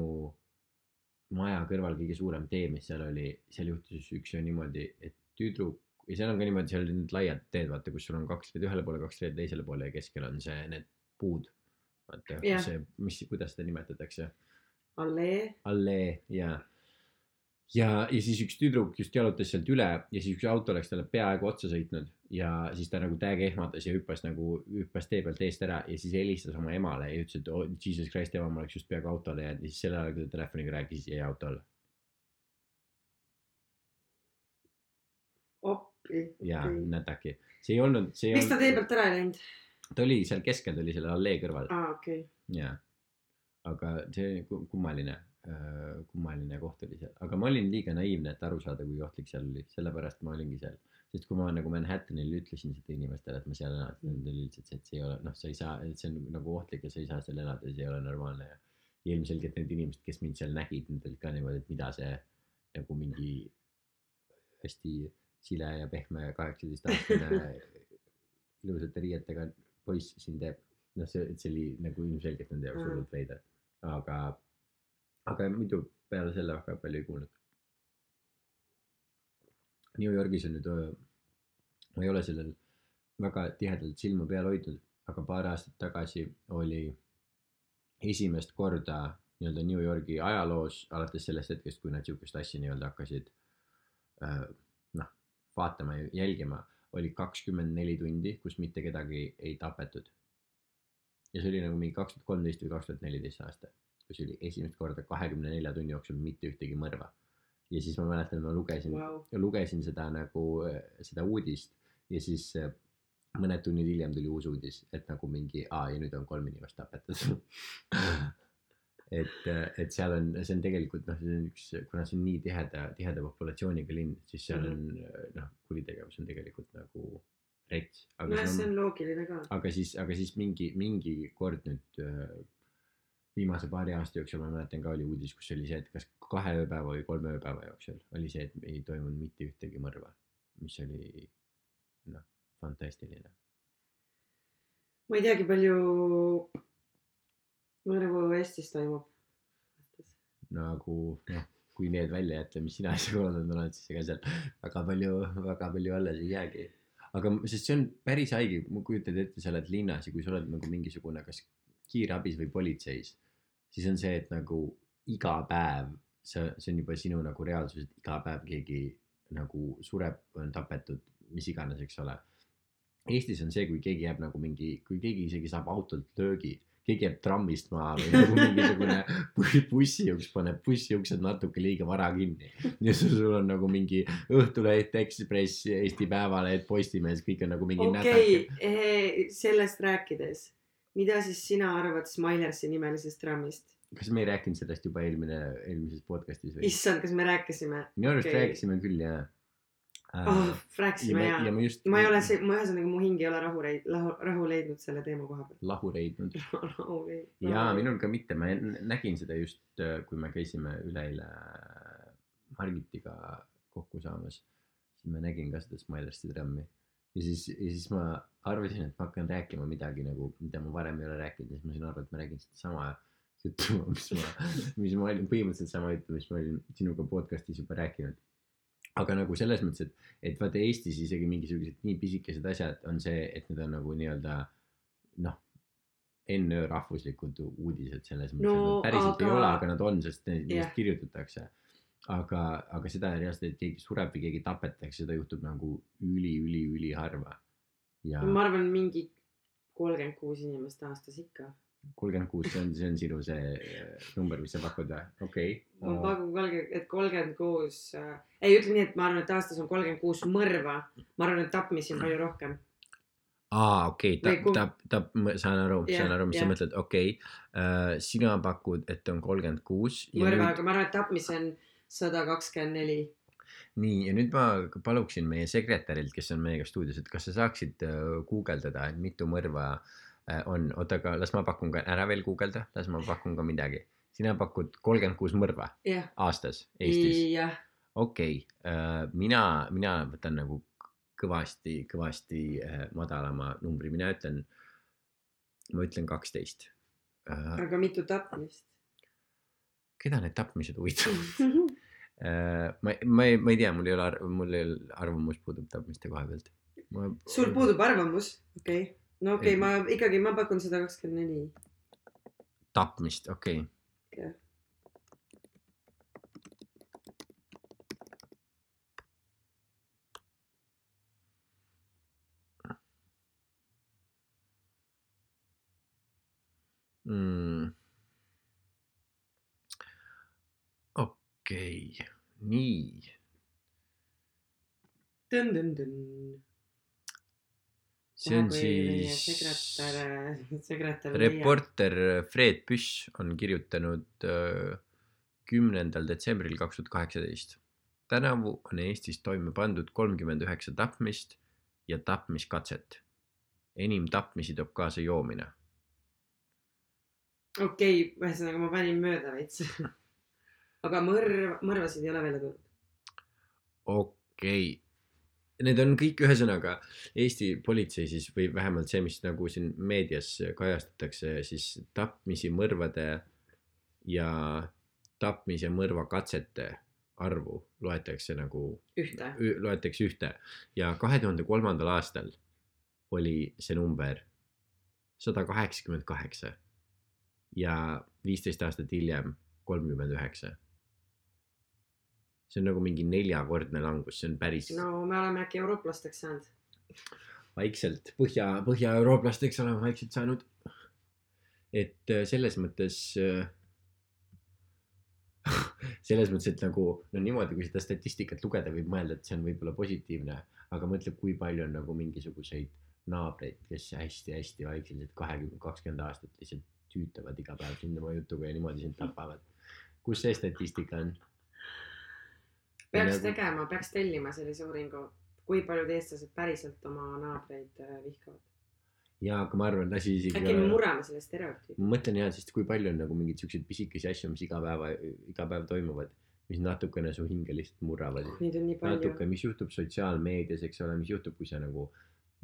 maja kõrval kõige suurem tee, mis seal oli, seal juhtus üks niimoodi, et tüdruk ja seal on ka niimoodi, seal olid need laiad teed, vaata, kus sul on kaks teed ühele poole, kaks teed teisele poole ja keskel on see, need puud. vaata Jah. see, mis, kuidas seda nimetatakse, allee. allee ja ja, ja siis üks tüdruk just jalutas sealt üle ja siis üks auto oleks talle peaaegu otsa sõitnud ja siis ta nagu täiega ehmatas ja hüppas nagu, hüppas tee pealt eest ära ja siis helistas oma emale ja ütles, et oh, jesus christ, ema, ma oleks just peaaegu autole jäänud ja siis sel ajal, kui ta telefoniga rääkis, jäi auto alla. Ja nädaki, see ei olnud, see ei miks ta tee olnud, pealt ära ei läinud? ta oli seal keskel, ta oli selle allee kõrval aa, okei. ja, aga see ku- kummaline, kummaline koht oli seal, aga ma olin liiga naiivne, et aru saada, kui ohtlik seal oli, sellepärast ma olingi seal. sest kui ma nagu Manhattanil ütlesin seda inimestele, et ma seal elan, siis nad olid lihtsalt see, et see ei ole, noh, sa ei saa, see on nagu ohtlik ja sa ei saa seal elada ja see ei ole normaalne ja. ja ilmselgelt need inimesed, kes mind seal nägid, need olid ka niimoodi, et mida see nagu mingi hästi sile ja pehme kaheksateistaastane ilusate riietega poiss siin teeb. noh, see, et see oli nagu ilmselgelt nende jaoks Mm. hullult veider, aga, aga muidu peale selle väga palju ei kuulnud. New Yorgis on nüüd, ma ei ole sellel väga tihedalt silma peal hoidnud, aga paar aastat tagasi oli esimest korda nii-öelda New Yorgi ajaloos alates sellest hetkest, kui nad sihukest asja nii-öelda hakkasid äh, vaatama ja jälgima, oli kakskümmend neli tundi, kus mitte kedagi ei tapetud. ja see oli nagu mingi kaks tuhat kolmteist või kaks tuhat neliteist aasta, kus oli esimest korda kahekümne nelja tunni jooksul mitte ühtegi mõrva. ja siis ma mäletan, ma lugesin ja lugesin seda nagu äh, seda uudist ja siis äh, mõned tunnid hiljem tuli uus uudis, et nagu mingi, aa ja nüüd on kolm inimest tapetud. et, et seal on, see on tegelikult noh, see on üks, kuna see on nii tiheda, tiheda populatsiooniga linn, siis seal on noh, kuritegevus on tegelikult nagu rets. nojah, see on loogiline ka. aga siis, aga siis mingi, mingi kord nüüd äh, viimase paari aasta jooksul ma mäletan ka oli uudis, kus oli see, et kas kahe ööpäeva või kolme ööpäeva jooksul oli see, et ei toimunud mitte ühtegi mõrva, mis oli noh, fantastiline. ma ei teagi, palju mõrvu Eestis toimub. nagu noh, kui need välja jätta, mis sina äsja korraldanud oled, siis ega seal väga palju, väga palju alles ei jäägi. aga sest see on päris haige, kujutad ette, sa oled linnas ja kui sa oled nagu mingisugune, kas kiirabis või politseis, siis on see, et nagu iga päev, see, see on juba sinu nagu reaalsus, et iga päev keegi nagu sureb, on tapetud, mis iganes, eks ole. Eestis on see, kui keegi jääb nagu mingi, kui keegi isegi saab autolt löögi, keegi jääb trammist maha või nagu mingisugune bu- bussijuks paneb bussiuksed natuke liiga vara kinni. ja sul, sul on nagu mingi Õhtuleht, Ekspress, Eesti Päevaleht, Postimees, kõik on nagu mingi okei okay,, sellest rääkides, mida siis sina arvad Smilersi nimelisest trammist? kas me ei rääkinud sellest juba eelmine, eelmises podcast'is või? issand, kas me rääkisime minu arust okay. rääkisime küll jaa oh,? ja rääkisime ma, ja, ja ma just. ma ei ole see, ma ühesõnaga mu hing ei ole rahu leid-, rahu, rahu leidnud selle teema koha pealt. lahu reidnud. rahu leidnud. jaa, minul ka mitte, ma nägin seda just, kui me käisime üleeile Margitiga kokku saamas, siis ma nägin ka seda Smilersi trammi ja siis, ja siis ma arvasin, et ma hakkan rääkima midagi nagu, mida ma varem ei ole rääkinud ja siis ma sain aru, et ma räägin sedasama juttu, mis ma, mis ma olin, põhimõtteliselt sama juttu, mis ma olin sinuga podcast'is juba rääkinud. Aga nagu selles mõttes, et, et vaata Eestis isegi mingisugused nii pisikesed asjad on see, et need on nagu nii-öelda noh, NÖ rahvuslikud uudised selles mõttes No, et nad päriselt aga... ei ole, aga nad on, sest neist kirjutatakse. aga, aga seda reaalselt, et keegi sureb või keegi tapetakse, seda juhtub nagu üli-üli-üliharva. ja ma arvan, mingi kolmkümmend kuus inimest aastas ikka. Kolmkümmend kuus, see on, see on sinu see äh, number, mis sa pakud või? okei ma okay.. pakun kolmkümmend, et kolmkümmend kuus, ei ütle nii, et ma arvan, et aastas on kolmkümmend kuus mõrva. ma arvan, et tapmisi on palju rohkem. aa, okei okay,, Või ta kum-, ta, ta, saan aru, Jah, saan aru, mis jah. sa mõtled, okei okay.. sina pakud, et on kolmkümmend kuus. mõrva, aga ma arvan, et tapmisi on sada kakskümmend neli. nii ja nüüd ma paluksin meie sekretärilt, kes on meiega stuudios, et kas sa saaksid guugeldada, et mitu mõrva äh, on, oota, aga las ma pakun ka, ära veel guugelda, las ma pakun ka midagi. sina pakud kolmkümmend kuus mõrva jah, aastas Eestis, jah, okei okay., mina, mina võtan nagu kõvasti, kõvasti äh, madalama numbri, mina ütlen, ma ütlen kaksteist. aga mitu tapmist? keda need tapmised huvitavad? ma, ma ei, ma ei tea, mul ei ole, mul ei ole arvamus puudub tapmiste koha pealt. sul puudub arvamus, okei okay no okei okay,, ma ikkagi, ma pakun sada kakskümmend neli. tapmist, okei okay.. jah. mm.. okei okay., nii. tõn-tõn-tõn see on siis sekretär, sekretär. reporter Fred Püss on kirjutanud kümnendal detsembril kaks tuhat kaheksateist. tänavu on Eestis toime pandud kolmkümmend üheksa tapmist ja tapmiskatset. enim tapmisi toob kaasa joomine. okei okay,, ühesõnaga ma panin mööda veits. aga mõrv, mõrvasid ei ole välja tulnud. okei okay., need on kõik ühesõnaga Eesti politsei siis või vähemalt see, mis nagu siin meedias kajastatakse, siis tapmisi, mõrvade ja tapmis- ja mõrvakatsete arvu loetakse nagu, ühte. loetakse ühte ja kahe tuhande kolmandal aastal oli see number sada kaheksakümmend kaheksa ja viisteist aastat hiljem kolmkümmend üheksa. See on nagu mingi neljakordne langus, see on päris no. me oleme äkki eurooplasteks saanud. vaikselt põhja, põhjaeurooplasteks oleme vaikselt saanud. et äh, selles mõttes, selles mõttes, et nagu no niimoodi, kui seda statistikat lugeda, võib mõelda, et see on võib-olla positiivne, aga mõtle, kui palju on nagu mingisuguseid naabreid, kes hästi-hästi vaikselt kahekümne, kakskümmend aastat lihtsalt tüütavad iga päev sind oma jutuga ja niimoodi sind tapavad. kus see statistika on? Peaks tegema, peaks tellima sellise uuringu, kui paljud eestlased päriselt oma naabreid äh, vihkavad. jaa, aga ma arvan, asi isegi äkki me murrame selle stereotüübi. ma mõtlen jah, sest kui palju on nagu mingeid siukseid pisikesi asju, mis iga päeva, iga päev toimuvad, mis natukene su hinge lihtsalt murravad. Neid on nii palju natuke,. mis juhtub sotsiaalmeedias, eks ole, mis juhtub, kui sa nagu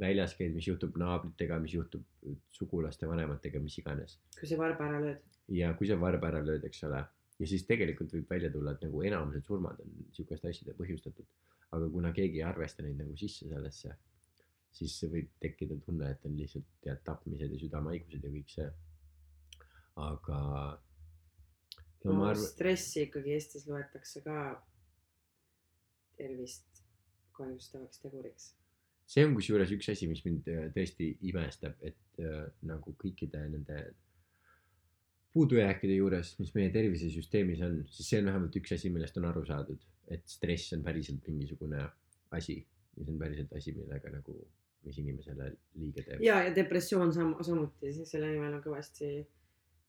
väljas käid, mis juhtub naabritega, mis juhtub sugulaste, vanematega, mis iganes. kui sa varba ära lööd. ja kui sa varba ära lööd, eks ole, ja siis tegelikult võib välja tulla, et nagu enamused surmad on sihukeste asjade põhjustatud. aga kuna keegi ei arvesta neid nagu sisse sellesse, siis võib tekkida tunne, et on lihtsalt tead tapmised ja südamehaigused ja kõik see. aga no no, arvan, stressi ikkagi Eestis loetakse ka tervist kahjustavaks teguriks. see on kusjuures üks asi, mis mind äh, tõesti imestab, et äh, nagu kõikide nende puudujääkide juures, mis meie tervisesüsteemis on, siis see on vähemalt üks asi, millest on aru saadud, et stress on päriselt mingisugune asi ja see on päriselt asi, millega nagu, mis inimesele liiga teeb. ja, ja depressioon sam-, samuti, selle nimel on kõvasti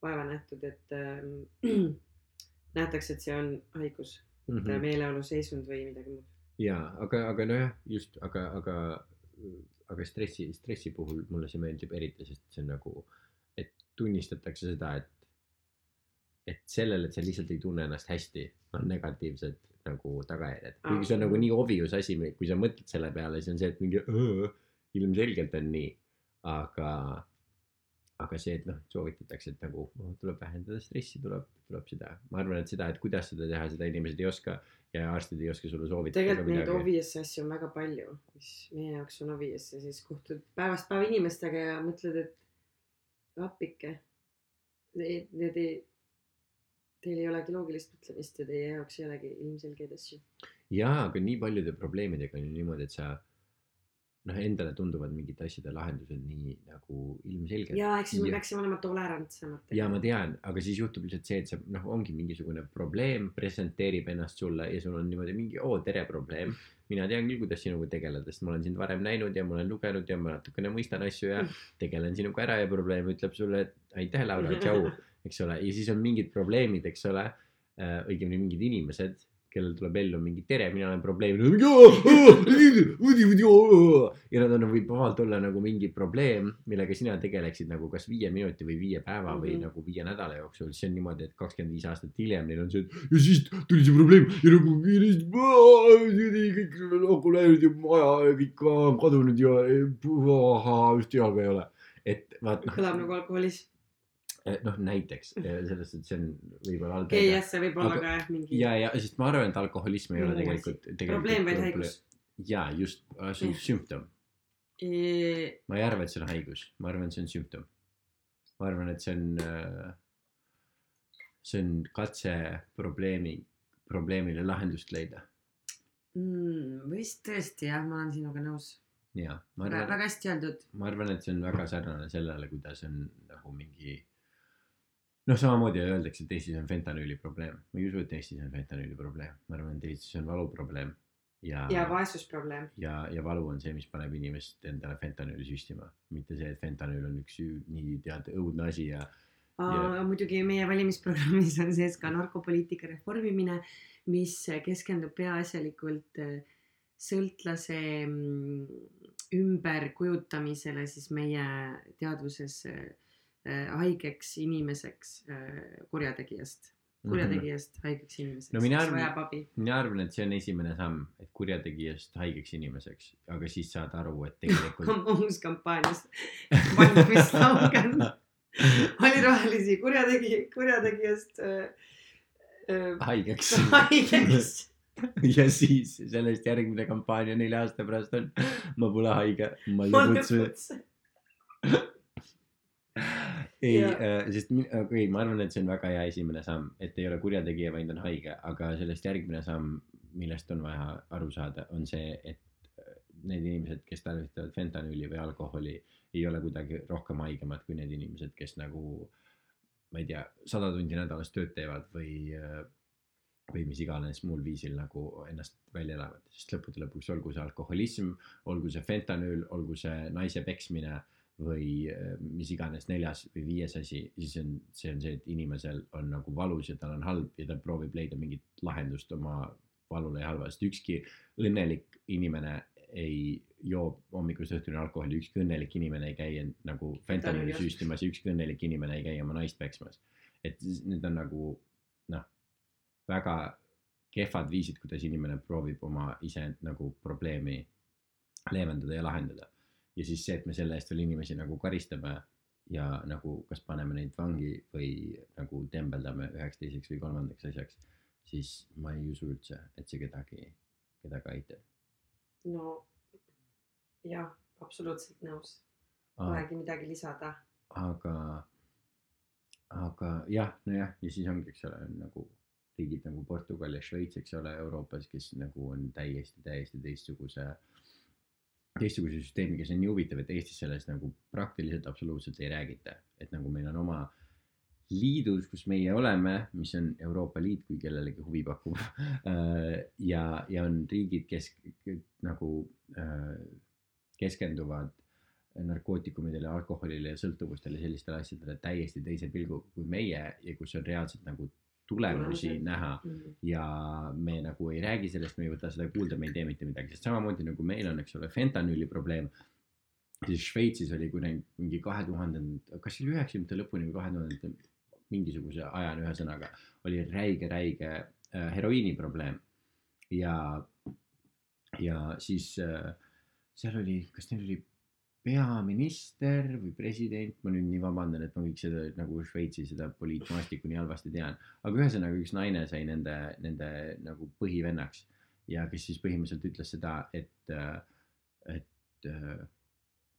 vaeva nähtud, et ähm, nähtakse, et see on haigus mm. -hmm. meeleoluseisund või midagi muud. jaa, aga, aga nojah, just, aga, aga, aga stressi, stressi puhul mulle see meeldib eriti, sest see on nagu, et tunnistatakse seda, et, et sellele, et sa lihtsalt ei tunne ennast hästi, on negatiivsed nagu tagajärjed. kuigi see on nagu nii obvious asi, kui sa mõtled selle peale, siis on see, et mingi "Õõ", ilmselgelt on nii, aga, aga see, et noh, soovitatakse, et nagu no, tuleb vähendada stressi, tuleb, tuleb seda, ma arvan, et seda, et kuidas seda teha, seda inimesed ei oska ja arstid ei oska sulle soovitada tegelikult neid obvious asju on väga palju, mis meie jaoks on obvious ja siis kohtud päevast päeva inimestega ja mõtled, et appike. Need, need ei, teil ei olegi loogilist mõtlemist ja teie jaoks ei olegi ilmselgeid asju. jaa, aga nii paljude probleemidega on ju niimoodi, et sa noh, endale tunduvad mingite asjade lahendused nii nagu ilmselged. ja eks siis me peaksime olema tolerantsemad. ja ma tean, aga siis juhtub lihtsalt see, et sa noh, ongi mingisugune probleem, presenteerib ennast sulle ja sul on niimoodi mingi oo tere probleem. mina tean küll, kuidas sinuga tegeleda, sest ma olen sind varem näinud ja ma olen lugenud ja ma natukene mõistan asju ja tegelen sinuga ära ja probleem ütleb sulle, et aitäh, Laura, tšau eks ole, ja siis on mingid probleemid, eks ole. õigemini mingid inimesed, kellel tuleb ellu mingi tere, mina olen probleem. ja nad on, võib vabalt olla nagu mingi probleem, millega sina tegeleksid nagu kas viie minuti või viie päeva mm -hmm. või Mhm. nagu viie nädala jooksul, siis on niimoodi, et kakskümmend viis aastat hiljem neil on see, et ja siis tuli see probleem ja nagu kõik nagu läinud ja maja ja kõik kadunud ja hea ka ei ole. et vaat noh, kõlab nagu alkoholism. Noh näiteks selles suhtes see on võib-olla halb okei, jah, see võib olla Aga- ka jah mingi ja, ja sest ma arvan, et alkoholism ei ole tegelikult, tegelikult. probleem, vaid haigus. ja just, see on Jah. sümptom, ma ei arva, et see on haigus, ma arvan, et see on sümptom. ma arvan, et see on, see on katse probleemi, probleemile lahendust leida. mm,. vist tõesti jah, ma olen sinuga nõus. ja ma arvan, väga hästi öeldud. ma arvan, et see on väga sarnane sellele, kuidas on nagu mingi noh, samamoodi öeldakse, et Eestis on fentanüüli probleem. ma ei usu, et Eestis on fentanüüli probleem, ma arvan, et Eestis on valuprobleem ja, ja vaesusprobleem. ja, ja valu on see, mis paneb inimest endale fentanüüli süstima, mitte see, et fentanüül on üks nii tead õudne asi ja Aa, muidugi meie valimisprogrammis on sees ka narkopoliitika reformimine, mis keskendub peaasjalikult äh, sõltlase mm, ümberkujutamisele siis meie teadvuses äh, haigeks inimeseks äh, kurjategijast, kurjategijast haigeks inimeseks, Mhm. No kes arvan- vajab abi. mina arvan, et see on esimene samm, et kurjategijast haigeks inimeseks, aga siis saad aru, et tegelikult uus kampaanias, valimisslaugan oli rohelisi kurjategi, kurjategijast äh, äh, haigeks haigeks. ja siis sellest järgmine kampaania nelja aasta pärast on ma pole haige, ma ei kutsu. Ei Ja-, sest mi- okei, ma arvan, et see on väga hea esimene samm, et ei ole kurjategija, vaid on haige, aga sellest järgmine samm, millest on vaja aru saada, on see, et äh, need inimesed, kes tarvitavad fentanüüli või alkoholi, ei ole kuidagi rohkem haigemad kui need inimesed, kes nagu ma ei tea, sada tundi nädalas tööd teevad või, või mis iganes muul viisil nagu ennast välja elavad, sest lõppude lõpuks olgu see alkoholism, olgu see fentanüül, olgu see naise peksmine või äh, mis iganes neljas või viies asi, siis on, see on see, et inimesel on nagu valus ja tal on halb ja ta proovib leida mingit lahendust oma valule ja halva, sest ükski õnnelik inimene ei joo hommikust õhtuni alkoholi, ükski õnnelik inimene ei käi end nagu fentanüüli süstimas ja ükski õnnelik inimene ei käi oma naist peksmas. et need on nagu noh, väga kehvad viisid, kuidas inimene proovib oma ise nagu probleemi leevendada ja lahendada. Ja siis see, et me selle eest veel inimesi nagu karistame ja nagu kas paneme neid vangi või nagu tembeldame üheks, teiseks või kolmandaks asjaks, siis ma ei usu üldse, et see kedagi, kedagi aitab. no jah, absoluutselt nõus, polegi midagi lisada. aga, aga jah, nojah, ja siis ongi, eks ole, nagu riigid nagu Portugal ja Šveits, eks ole, Euroopas, kes nagu on täiesti, täiesti teistsuguse, teistsuguse süsteemiga, see on nii huvitav, et Eestis sellest nagu praktiliselt absoluutselt ei räägita, et nagu meil on oma liidus, kus meie oleme, mis on Euroopa Liit, kui kellelegi huvi pakub. ja, ja on riigid, kes nagu äh, keskenduvad narkootikumidele, alkoholile ja sõltuvustele, sellistele asjadele täiesti teise pilguga kui meie ja kus on reaalselt nagu tulemusi näha ja me nagu ei räägi sellest, me ei võta seda kuulda, me ei tee mitte midagi, sest samamoodi nagu meil on, eks ole, fentanüüli probleem. siis Šveitsis oli kunagi mingi kahe tuhandenda, kas see oli üheksakümnendate lõpuni või kahe tuhandete mingisuguse ajani, ühesõnaga oli räige, räige äh, heroiini probleem. ja, ja siis äh, seal oli, kas neil oli peaminister või president, ma nüüd nii vabandan, et ma kõik seda nagu Šveitsi seda poliitmaastikku nii halvasti tean, aga ühesõnaga üks naine sai nende, nende nagu põhivennaks ja kes siis põhimõtteliselt ütles seda, et, et äh,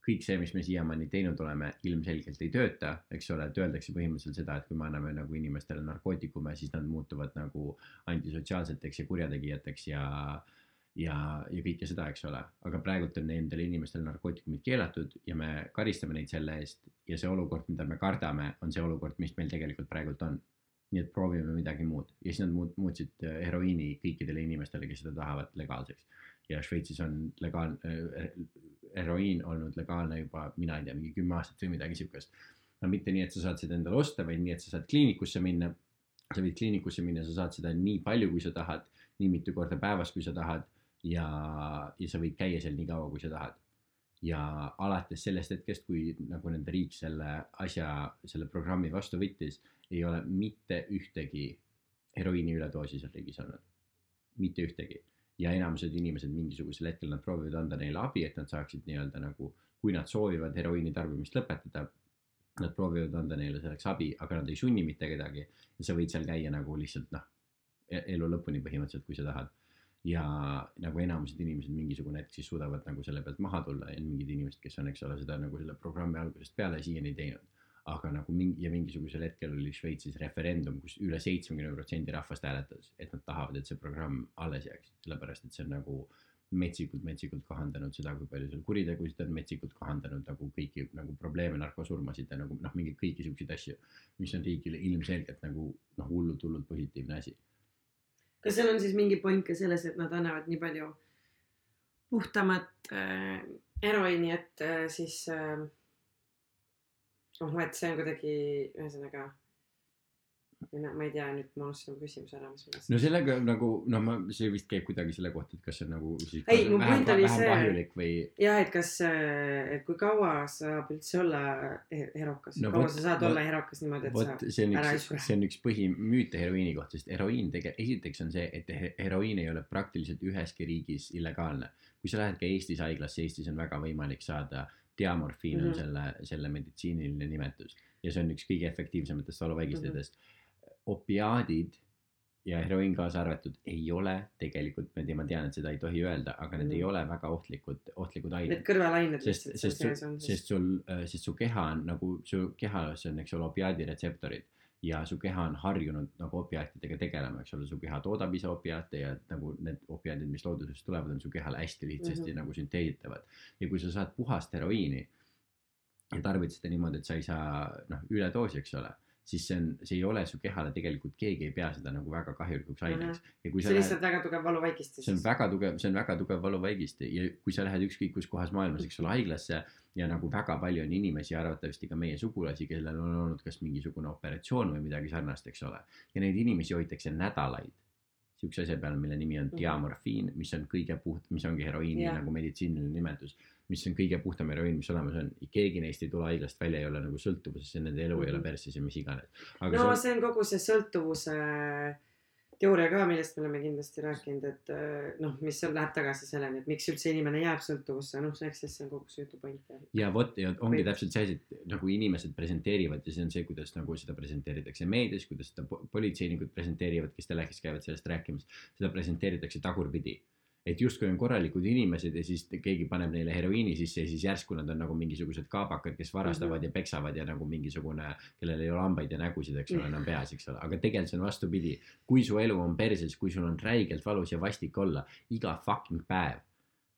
kõik see, mis me siiamaani teinud oleme, ilmselgelt ei tööta, eks ole, et öeldakse põhimõtteliselt seda, et kui me anname nagu inimestele narkootikume, siis nad muutuvad nagu antisotsiaalseteks ja kurjategijateks ja ja, ja kõike seda, eks ole, aga praegult on nendel inimestel narkootikumid keelatud ja me karistame neid selle eest ja see olukord, mida me kardame, on see olukord, mis meil tegelikult praegult on nii et proovime midagi muud ja siis nad muut- muutsid äh, heroiini kõikidele inimestele, kes seda tahavad legaalseks. ja Šveitsis on legaal-, heroiin olnud legaalne juba, mina ei tea, mingi kümme aastat või midagi siukest. no mitte nii, et sa saad seda endale osta, vaid nii, et sa saad kliinikusse minna. sa võid kliinikusse minna, sa saad seda nii palju, kui sa tahad, nii mitu korda päevas, kui sa tahad ja, ja sa võid käia seal nii kaua, kui sa tahad. ja alates sellest hetkest, kui nagu nende riik selle asja, selle programmi vastu võttis, ei ole mitte ühtegi heroiini üledoosi seal riigis olnud. mitte ühtegi ja enamused inimesed mingisugusel hetkel nad proovivad anda neile abi, et nad saaksid nii-öelda nagu, kui nad soovivad heroiini tarbimist lõpetada. Nad proovivad anda neile selleks abi, aga nad ei sunni mitte kedagi ja sa võid seal käia nagu lihtsalt noh, elu lõpuni põhimõtteliselt, kui sa tahad. Ja nagu enamused inimesed mingisugune hetk siis suudavad nagu selle pealt maha tulla ja mingid inimesed, kes on, eks ole, seda nagu selle programmi algusest peale siiani teinud aga nagu mingi ja mingisugusel hetkel oli Šveitsis referendum, kus üle seitsmekümne protsendi rahvast hääletas, et nad tahavad, et see programm alles jääks, sellepärast et see on nagu metsikult, metsikult kahandanud seda, kui palju seal kuritegusid on, metsikult kahandanud nagu kõiki nagu probleeme, narkosurmasid ja nagu noh, mingeid kõiki siukseid asju, mis on riigile ilmselgelt nagu noh, hullult, hullult positiivne asi. Kas seal on siis mingi point ka selles, et nad annavad nii palju puhtamat äh, heroiini, et äh, siis äh, noh, et see on kuidagi ühesõnaga ma ei tea, nüüd ma unustasin küsimuse ära, mis ma no mõtlesin. sellega nagu noh, ma, see vist käib kuidagi selle kohta, et kas see on nagu siis Ei, mu point oli see- või jah, et kas, et kui kaua saab üldse olla he- herokas No no,, kaua vot- sa saad vot- olla herokas niimoodi, et vot sa ära ei sure., see on üks põhimüüte heroiini kohta, sest heroiin tege-, esiteks on see, et he- heroiin ei ole praktiliselt üheski riigis illegaalne. kui sa lähed ka Eestis haiglasse, Eestis on väga võimalik saada diamorfiin on Mhm. selle, selle meditsiiniline nimetus ja see on üks kõige efektiivsematest valuvaigistajatest mm. -hmm. Opiaadid ja heroiin kaasa arvatud ei ole tegelikult, ma tean, ma tean, et seda ei tohi öelda, aga need Mhm. ei ole väga ohtlikud, ohtlikud ained need. kõrvalained lihtsalt seal sees on sul, sest sul, sest su keha on nagu, su kehas on, eks ole, opiaadiretseptorid ja su keha on harjunud nagu opiaatidega tegelema, eks ole, su keha toodab ise opiaate ja nagu need opiaadid, mis loodusest tulevad, on su kehale hästi lihtsasti mm Mhm. -hmm. nagu sünteeditavad. ja kui sa saad puhast heroiini ja tarbid seda niimoodi, et sa ei saa noh, üledoosi, eks ole, siis see on, see ei ole su kehale tegelikult, keegi ei pea seda nagu väga kahjulikuks aineks see on lihtsalt väga tugev valuvaigistus. see on väga tugev, see on väga tugev valuvaigisti ja kui sa lähed ükskõik kus kohas maailmas, eks ole, haiglasse ja nagu väga palju on inimesi, arvatavasti ka meie sugulasi, kellel on olnud kas mingisugune operatsioon või midagi sarnast, eks ole. ja neid inimesi hoitakse nädalaid siukse asja peal, mille nimi on Mhm. diamorfiin, mis on kõige puht, mis ongi heroiini Jah. nagu meditsiiniline nimetus, mis on kõige puhtam heroiin, mis olemas on. keegi neist ei tule haiglast välja, ei ole nagu sõltuvuses ja nende elu ei ole Mhm. perssis ja mis iganes. no see see on kogu see sõltuvuse teooria ka, millest me oleme kindlasti rääkinud, et äh, noh, mis seal läheb tagasi selleni, et miks üldse inimene jääb sõltuvusse, noh, eks siis see on kogu see jutu point. ja vot ja ongi täpselt see asi, et nagu inimesed presenteerivad ja see on see, kuidas nagu seda presenteeritakse meedias, kuidas seda po- politseinikud presenteerivad, kes telekis käivad sellest rääkimas, seda presenteeritakse tagurpidi. Et justkui on korralikud inimesed ja siis keegi paneb neile heroiini sisse ja siis järsku nad on nagu mingisugused kaabakad, kes varastavad Mhm. ja peksavad ja nagu mingisugune, kellel ei ole hambaid ja nägusid, eks ole, enam peas, eks ole, aga tegelikult see on vastupidi. kui su elu on perses, kui sul on räigelt valus ja vastik olla iga fucking päev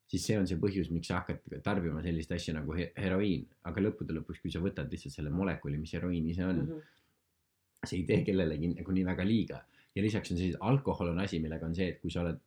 siis see on see põhjus, miks sa hakkad tarbima sellist asja nagu he- heroiin, aga lõppude lõpuks, kui sa võtad lihtsalt selle molekuli, mis heroiin ise on mm. -hmm. see ei tee kellelegi nagu nii väga liiga. ja lisaks on siis alkohol on asi, millega on see, et kui sa oled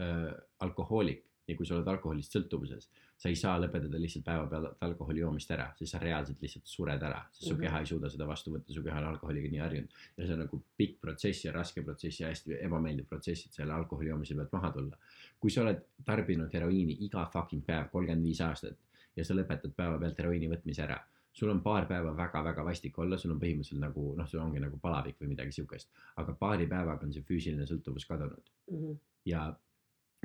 äh, alkohoolik ja kui sa oled alkoholist sõltuvuses, sa ei saa lõpetada lihtsalt päevapealt alkoholi joomist ära, siis sa reaalselt lihtsalt sured ära, sest su Mhm. keha ei suuda seda vastu võtta, su keha on alkoholiga nii harjunud. ja see on nagu pikk protsess ja raske protsess ja hästi ebameeldiv protsess, et selle alkoholi joomise pealt maha tulla. kui sa oled tarbinud heroiini iga fucking päev kolmkümmend viis aastat ja sa lõpetad päevapealt heroiini võtmise ära, sul on paar päeva väga-väga vastik olla, sul on põhimõtteliselt nagu noh, sul ongi nagu palavik või midagi siukest, aga paari päevaga on see füüsiline sõltuvus kadunud Mhm. ja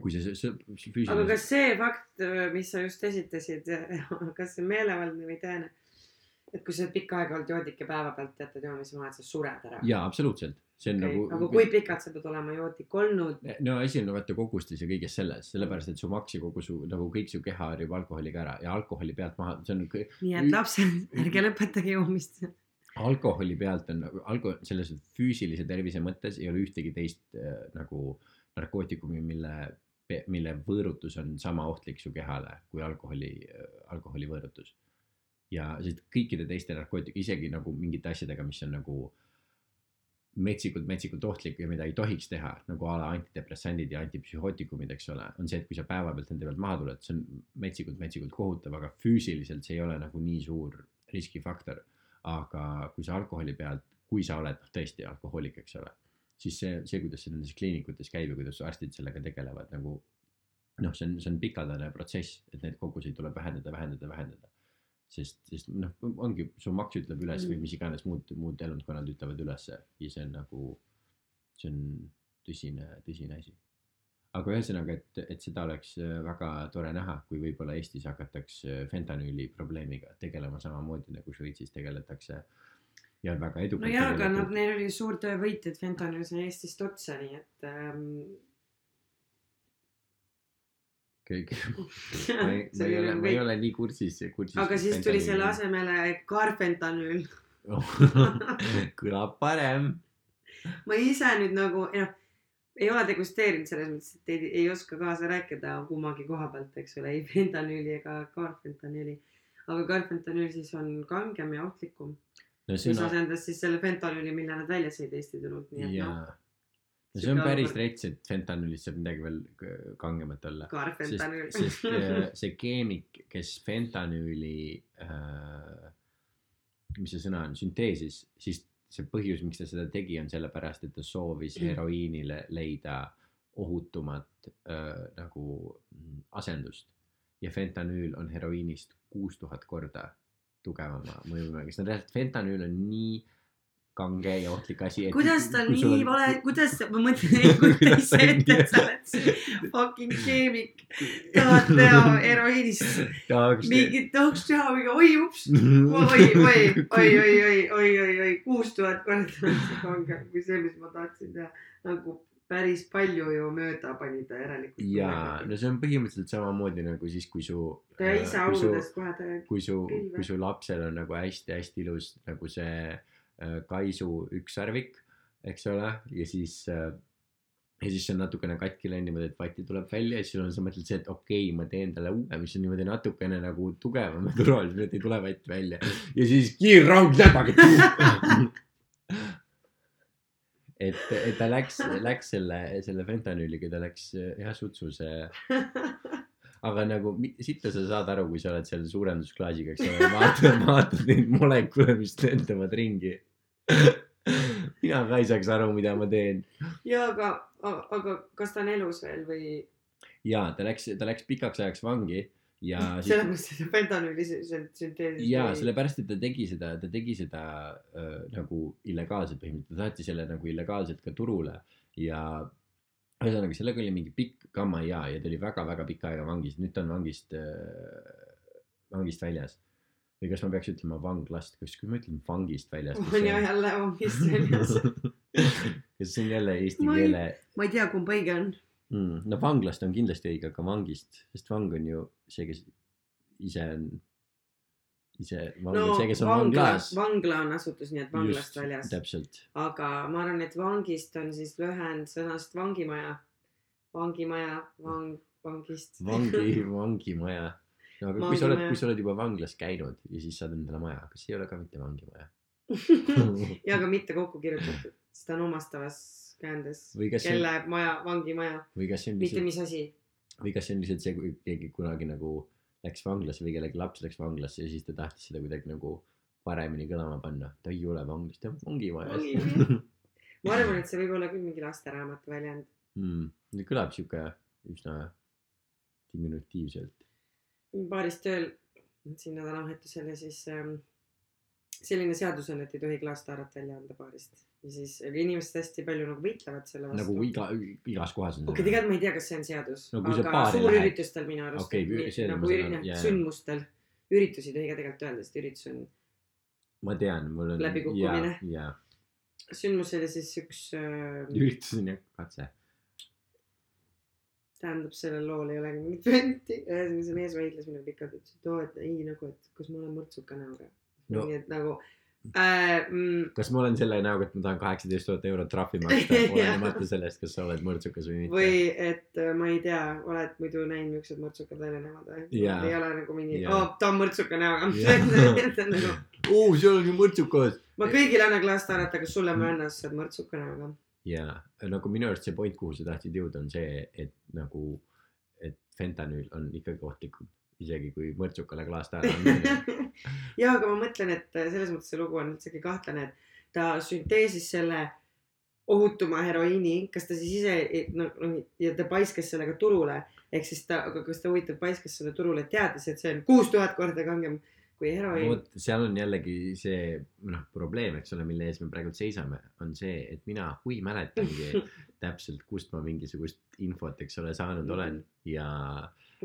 kui see sõ- aga füüsiline kas see fakt, mis sa just esitasid, kas see on meelevaldne või tõene? et kui sa oled pikka aega olnud joodik ja päevapealt jätad joomise maha, et sa sured ära. jaa, absoluutselt, see on okay. nagu aga kui pikalt sa pead olema joodik olnud? no asi on vaata kogustes ja kõiges selles, sellepärast et su maks ja kogu su nagu kõik su keha harjub alkoholiga ära ja alkoholi pealt maha, see on kõ- nii et lapsed, ärge lõpetage joomist. alkoholi pealt on nagu alko-, selles füüsilise tervise mõttes ei ole ühtegi teist äh, nagu narkootikumi, mille, mille võõrutus on sama ohtlik su kehale kui alkoholi, alkoholi võõrutus. ja sest kõikide teiste narkootik-, isegi nagu mingite asjadega, mis on nagu metsikult, metsikult ohtlik ja mida ei tohiks teha, nagu a la antidepressandid ja antipsühhootikumid, eks ole, on see, et kui sa päevapealt nende pealt maha tuled, see on metsikult, metsikult kohutav, aga füüsiliselt see ei ole nagu nii suur riskifaktor. aga kui sa alkoholi pealt, kui sa oled tõesti alkohoolik, eks ole, siis see, see, kuidas see nendes kliinikutes käib ja kuidas arstid sellega tegelevad nagu noh, see on, see on pikaldane protsess, et neid koguseid tuleb vähendada, vähendada, vähendada. sest, sest noh, ongi su maks ütleb üles või Mm. mis iganes muud, muud elundkonnad ütlevad ülesse ja see on nagu, see on tõsine, tõsine asi. aga ühesõnaga, et, et seda oleks äh, väga tore näha, kui võib-olla Eestis hakataks äh, fentanüüli probleemiga tegelema samamoodi nagu Šveitsis tegeletakse. Ja väga edukalt. nojah, aga nad, neil oli suur töövõit, et fentanüül sai Eestist otsa, nii et ähm,. kõik, ma ei, ma ei ole, ma ei ole nii kursis, kursis. aga siis tuli selle. asemele karfentanüül. kõlab parem. ma ise nüüd nagu, noh, ei ole degusteerinud selles mõttes, et ei, ei oska kaasa rääkida kummagi koha pealt, eks ole, ei fentanüüli ega karfentanüüli. aga karfentanüül siis on kangem ja ohtlikum, no mis on, asendas siis selle fentanüüli, mille nad välja sõid Eesti turult, nii et noh,. no see on päris rets, et fentanüülist saab midagi veel kangemat olla. sest, karfentanüül. sest äh, see keemik, kes fentanüüli äh,, mis see sõna on, sünteesis, siis see põhjus, miks ta seda tegi, on sellepärast, et ta soovis heroiinile leida ohutumat äh, nagu mm, asendust. ja fentanüül on heroiinist kuus tuhat korda tugevama mõjuvõimega, sest no reaalselt fentanüül on nii kange ja ohtlik asi. kuidas ta nii vale, kuidas ma mõtlen, ei kujuta ise ette, et sa oled see fucking keemik. tahad teha heroiinist mingit, tahaks teha mingi oi ups, oi, oi, oi, oi, oi, oi, oi, oi, kuus tuhat korda on kangem kui see, mis ma tahtsin teha. nagu päris palju ju mööda pani ta järelikult. jaa, no see on põhimõtteliselt samamoodi nagu siis, kui su. ta ise auludes kohe ta kui su, kui su lapsel on nagu hästi-hästi ilus nagu see äh, Kaisu ükssarvik, eks ole, ja siis äh, ja siis see on natukene katki läinud niimoodi, et vati tuleb välja ja siis sul on, sa mõtled see, et okei okay,, ma teen talle uue, mis on niimoodi natukene nagu tugevam ja turvalisem, et ei tule vatt välja. ja siis kiirraud läbaga. et, et ta läks, läks selle, selle fentanüüliga, ta läks jah sutsu see aga nagu sitta sa saad aru, kui sa oled seal suurendusklaasiga, eks ole, vaatad, vaatad neid molekule, mis lendavad ringi. mina ka ei saaks aru, mida ma teen. ja aga, aga kas ta on elus veel või? ja ta läks, ta läks pikaks ajaks vangi ja sellepärast, et ta fentanüüli sü- sü- sünteesis. ja sellepärast, et ta tegi seda, ta tegi seda äh, nagu illegaalselt põhimõtteliselt, ta saatis selle nagu illegaalselt ka turule ja ühesõnaga sellega oli mingi pikk gamma ja, ja ta oli väga-väga pikka aega vangis, nüüd ta on vangist äh,, vangist väljas. või kas ma peaks ütlema vanglast, kas, kui ma ütlen vangist väljas. on ju jälle vangist väljas. kas see on jälle eesti Ma ei- keele ma ei tea, kumb õige on. mm,? no vanglast on kindlasti õige, aga vangist, sest vang on ju see, kes ise on, ise, vang on no see, kes on vangla vanglas,. vangla on asutus, nii et vanglast väljas. täpselt aga ma arvan, et vangist on siis lühend sõnast vangimaja. vangimaja, vang, vangist. vangi, vangimaja. no aga kui sa oled, Vangimaja. kui sa oled juba vanglas käinud ja siis saad endale maja, kas ei ole ka mitte vangimaja? ja aga mitte kokku kirjutatud, sest ta on omastavas käändes. Kelle maja, vangimaja, on mitte mis asi. või kas see on lihtsalt see, kui keegi kunagi nagu läks vanglasse või kellegi laps läks vanglasse ja siis ta tahtis seda kuidagi nagu paremini kõlama panna. ta ei ole vanglas, ta on vangimajas Vangimaja. ma arvan, et see võib olla küll mingi lasteraamatu väljend. mm,. kõlab sihuke üsna diminutiivselt. baaris tööl siin nädalavahetusel ja siis ähm, selline seadus on, et ei tohi klaastaarat välja anda baarist ja siis inimesed hästi palju nagu võitlevad selle vastu. nagu iga, igas kohas on okei okay,, tegelikult ma ei tea, kas see on seadus No aga suurüritustel minu arust ma nagu jaa. sündmustel, üritusi ei tohi ka tegelikult öelda, sest üritus on ma tean, mul on. Läbikukkumine. ja, sündmus oli siis üks äh, üritus on jah katse. tähendab, sellel lool ei olegi mingit pointi. ühesõnaga see mees vaidles minuga pikalt, ütles, et oo, et ei nagu, et kas ma olen mõrtsuka näoga No. nii et nagu äh,. Mm, kas ma olen selle näoga, et ma tahan kaheksateist tuhat eurot trahvi maksta, olenemata sellest, kas sa oled mõrtsukas või mitte? või et äh, ma ei tea, oled muidu näinud millised mõrtsukad välja näevad või Jaa. ei ole nagu mingi, Jaa. oo, ta on mõrtsuka näoga. Jaa. nagu oo, seal on ju mõrtsukas. ma kõigile annan klaastaaret, aga sulle ma ei anna, sest sa oled mõrtsuka näoga. ja nagu minu arust see point, kuhu sa tahtsid jõuda, on see, et nagu, et fentanüül on ikkagi ohtlikum, isegi kui mõrtsukale klaast ära anda. ja, aga ma mõtlen, et selles mõttes see lugu on üldsegi kahtlane, et ta sünteesis selle ohutuma heroiini, kas ta siis ise noh, noh ja ta paiskas sellega turule, ehk siis ta, aga kas ta huvitav paiskas selle turule, teades, et see on kuus tuhat korda kangem kui heroiin. vot seal on jällegi see noh, probleem, eks ole, mille ees me praegu seisame, on see, et mina hui mäletangi täpselt, kust ma mingisugust infot, eks ole, saanud olen ja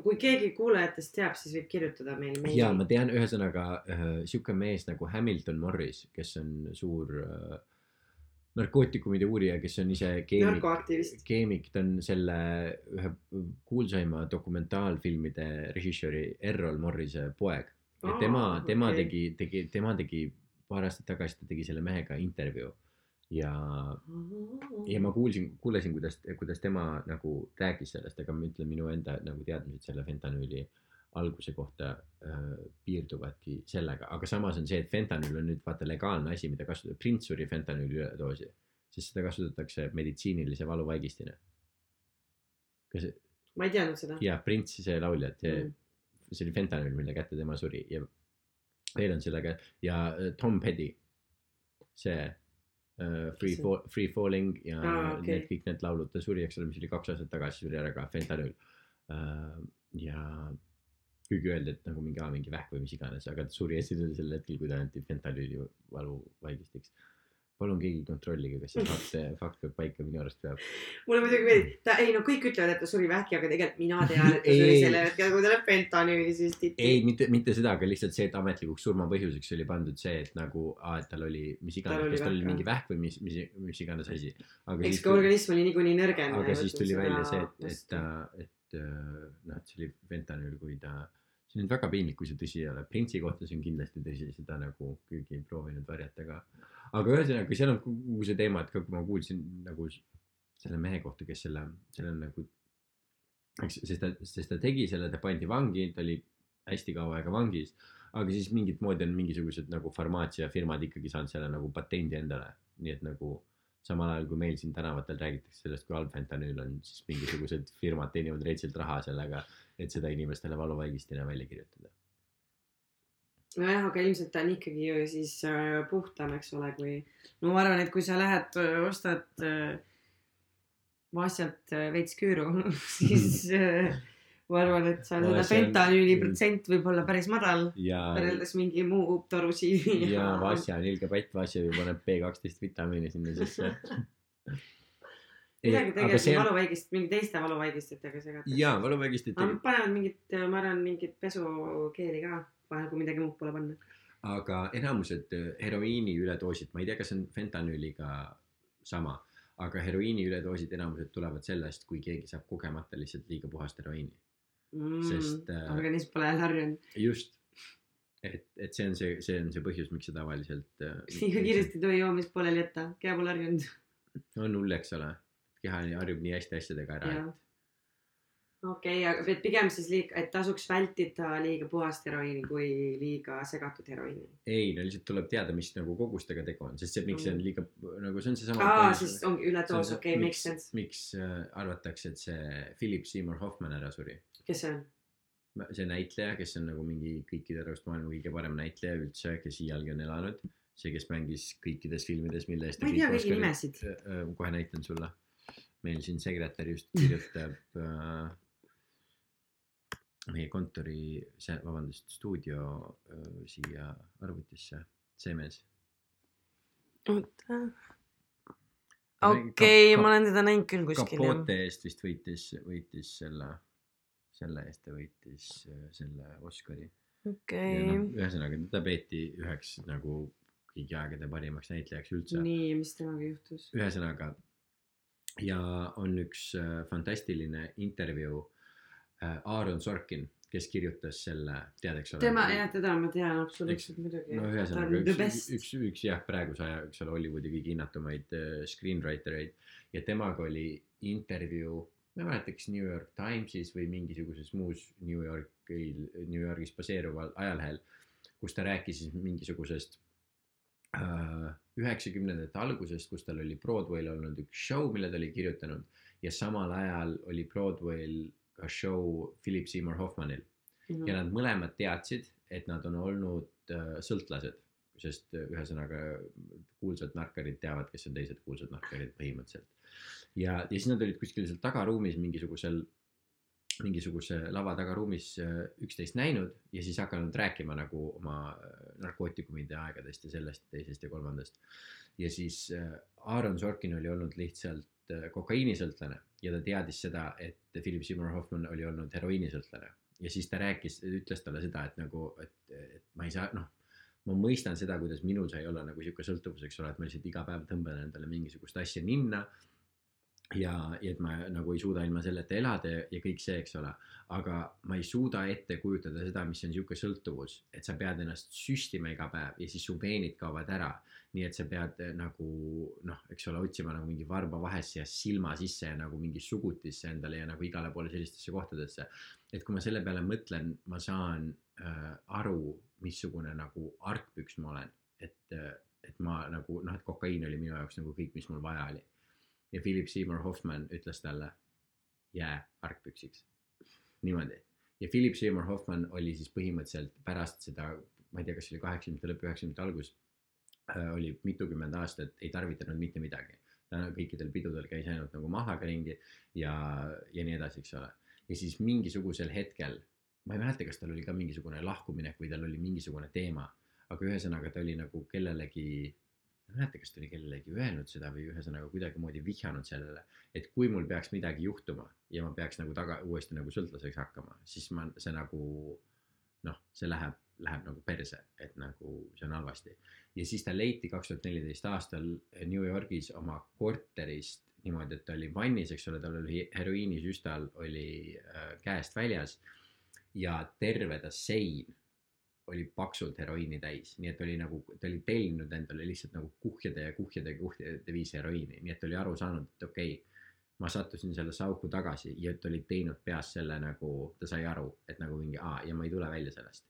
kui keegi kuulajatest teab, siis võib kirjutada meile meili. ja ma tean, ühesõnaga äh, sihuke mees nagu Hamilton Morris, kes on suur äh, narkootikumide uurija, kes on ise keemik, keemik, ta on selle ühe kuulsaima dokumentaalfilmide režissööri Errol Morrise poeg. ja tema, tema okei. tegi, tegi, tema tegi paar aastat tagasi, ta tegi selle mehega intervjuu. ja, ja ma kuulsin, kuulasin, kuidas, kuidas tema nagu rääkis sellest, aga ma ütlen, minu enda nagu teadmised selle fentanüüli alguse kohta äh, piirduvadki sellega, aga samas on see, et fentanüül on nüüd vaata legaalne asi, mida kasutada, prints suri fentanüüli üledoosi, sest seda kasutatakse meditsiinilise valuvaigistina. kas, ma ei teadnud seda. jah, Prints, see laulja, et see Mm. see oli fentanüül, mille kätte tema suri ja veel on sellega ja äh, Tom Petty, see Free see? Fall, Free Falling ja ah, okay. need kõik need laulud, ta suri, eks ole, mis oli kaks aastat tagasi, suri ära ka fentanüül uh,. ja kuigi öeldi, et nagu mingi, mingi vähk või mis iganes, aga ta suri esimesel sel hetkel, kui ta anti fentanüüli valuvaigistiks. Palun keegi kontrollige, kas see fakt, fakt peab paika, minu arust peab. mulle muidugi meeldib, ta ei no kõik ütlevad, et ta suri vähki, aga tegelikult mina tean, et ta suri sellel hetkel, kui talle fentanüüli süstiti. ei, mitte, mitte seda, aga lihtsalt see, et ametlikuks surmapõhjuseks oli pandud see, et nagu, et tal oli mis iganes, oli kas tal oli mingi vähk või mis, mis, mis iganes asi. aga eks ka, organism oli niikuinii nõrgenud. aga siis tuli välja see, et, et ta, et äh, noh, et see oli fentanüül, kui ta, see on nüüd väga piinlik, kui see tõsi ei ole. Printsi kohta see on kindlasti tõsi, seda nagu keegi ei proovinud varjata ka. Aga ühesõnaga, seal on kogu see teema, et ka kui ma kuulsin nagu selle mehe kohta, kes selle, selle nagu, eks, sest ta, sest ta tegi selle, ta pandi vangi, ta oli hästi kaua aega vangis. aga siis mingit moodi on mingisugused nagu farmaatsiafirmad ikkagi saanud selle nagu patendi endale, nii et nagu samal ajal kui meil siin tänavatel räägitakse sellest, kui halb fentanüül on, siis mingisugused firmad teenivad retsilt raha sellega, et seda inimestele valuvaigistina välja kirjutada. nojah, aga ilmselt ta on ikkagi ju siis äh, puhtam, eks ole, kui no ma arvan, et kui sa lähed, ostad äh, Vasjalt äh, veits küüru, siis ma arvan, et seal seda Vasja on- fentanüüli protsent võib olla päris madal ja, võrreldes mingi muu torusiivi ja Vasja on ilge patt, Vasja ju paneb B kaksteist vitamiini sinna sisse. midagi tegelikult see valuvaigist, mingi teiste valuvaigistitega segatakse. jaa, valuvaigistid aga panevad mingit, ma arvan, mingit pesukeeli ka vahel, kui midagi muud pole panna. aga enamused äh, heroiini üledoosid, ma ei tea, kas see on fentanüüliga sama, aga heroiini üledoosid enamused tulevad sellest, kui keegi saab kogemata lihtsalt liiga puhast heroiini. Sest, äh, Mm, organism pole jälle harjunud. just, et, et see on see, see on see põhjus, miks seda tavaliselt äh, liiga kiiresti ei tohi joomist pooleli jätta, keha pole harjunud. on hull, eks ole. keha harjub nii hästi asjadega ära, jah. okei, aga et pigem siis liiga, et tasuks vältida liiga puhast heroiini kui liiga segatud heroiini. ei, no lihtsalt tuleb teada, mis nagu kogustega tegu on, sest see, miks see on liiga nagu see on seesama aa, siis ongi üledoos, okei, makes sense. miks äh, arvatakse, et see Philip Seymour Hoffman ära suri. kes see on? see näitleja, kes on nagu mingi kõikide arust maailma kõige parem näitleja üldse, kes iialgi on elanud. see, kes mängis kõikides filmides, mille eest ma ei tea kõigi nimesid. Äh, kohe näitan sulle. meil siin sekretär just kirjutab äh, meie kontori, see, vabandust, stuudio siia arvutisse, see mees. oota. okei, ma olen teda näinud küll kuskil. Capote eest vist võitis, võitis selle, selle eest ta võitis selle Oscari. okei noh, ühesõnaga teda peeti üheks nagu kõigi aegade parimaks näitlejaks üldse. nii, mis temaga juhtus? ühesõnaga ja on üks fantastiline intervjuu Aaron Sorkin, kes kirjutas selle, tead, eks ole. tema, jah, teda ma tean absoluutselt muidugi. no ühesõnaga üks, best. üks, üks jah, praeguse aja, eks ole, Hollywoodi kõige hinnatumaid äh, screenwriter eid ja temaga oli intervjuu, ma ei mäleta, kas New York Timesis või mingisuguses muus New Yorgil, New Yorgis baseeruval ajalehel, kus ta rääkis siis mingisugusest äh, üheksakümnendate algusest, kus tal oli Broadway'l olnud üks show, mille ta oli kirjutanud ja samal ajal oli Broadway'l show Philip Seymour Hoffmanil Mhm. ja nad mõlemad teadsid, et nad on olnud äh, sõltlased, sest äh, ühesõnaga kuulsad narkarid teavad, kes on teised kuulsad narkarid põhimõtteliselt. ja, ja siis nad olid kuskil seal tagaruumis mingisugusel, mingisuguse lava tagaruumis äh, üksteist näinud ja siis hakanud rääkima nagu oma äh, narkootikumide aegadest ja sellest, teisest ja kolmandast. ja siis äh, Aaron Sorkin oli olnud lihtsalt kokaiinisõltlane ja ta teadis seda, et Philip Seymour Hoffman oli olnud heroiinisõltlane ja siis ta rääkis, ütles talle seda, et nagu, et, et ma ei saa, noh, ma mõistan seda, kuidas minul sai olla nagu sihuke sõltuvus, eks ole, et ma lihtsalt iga päev tõmban endale mingisugust asja ninna. ja, ja et ma nagu ei suuda ilma selleta elada ja, ja kõik see, eks ole. aga ma ei suuda ette kujutada seda, mis on sihuke sõltuvus, et sa pead ennast süstima iga päev ja siis su veenid kaovad ära. nii et sa pead eh, nagu noh, eks ole, otsima nagu mingi varba vahesse ja silma sisse ja nagu mingi sugutisse endale ja nagu igale poole sellistesse kohtadesse. et kui ma selle peale mõtlen, ma saan äh, aru, missugune nagu argpüks ma olen, et, et ma nagu noh, et kokaiin oli minu jaoks nagu kõik, mis mul vaja oli. Ja Philip Seymour Hoffman ütles talle, jää argpüksiks. niimoodi. ja Philip Seymour Hoffman oli siis põhimõtteliselt pärast seda, ma ei tea, kas see oli kaheksakümnendate lõpp, üheksakümnendate algus, oli mitukümmend aastat ei tarvitanud mitte midagi. ta kõikidel pidudel käis ainult nagu mahlaga ringi ja, ja nii edasi, eks ole. ja siis mingisugusel hetkel, ma ei mäleta, kas tal oli ka mingisugune lahkuminek või tal oli mingisugune teema, aga ühesõnaga ta oli nagu kellelegi, ma ei mäleta, kas ta oli kellelegi öelnud seda või ühesõnaga kuidagimoodi vihjanud sellele, et kui mul peaks midagi juhtuma ja ma peaks nagu taga, uuesti nagu sõltlaseks hakkama, siis ma, see nagu noh, see läheb, läheb nagu perse, et nagu see on halvasti. ja siis ta leiti kaks tuhat neliteist aastal New Yorgis oma korterist niimoodi, et ta oli vannis, eks ole, tal oli heroiinisüstal oli äh, käest väljas ja terve ta sein oli paksult heroiini täis, nii et oli nagu, ta oli tellinud endale lihtsalt nagu kuhjade ja kuhjade ja kuhjade viisi heroiini, nii et oli aru saanud, et okei okay,, ma sattusin sellesse auku tagasi ja et oli teinud peas selle nagu, ta sai aru, et nagu mingi aa ja ma ei tule välja sellest.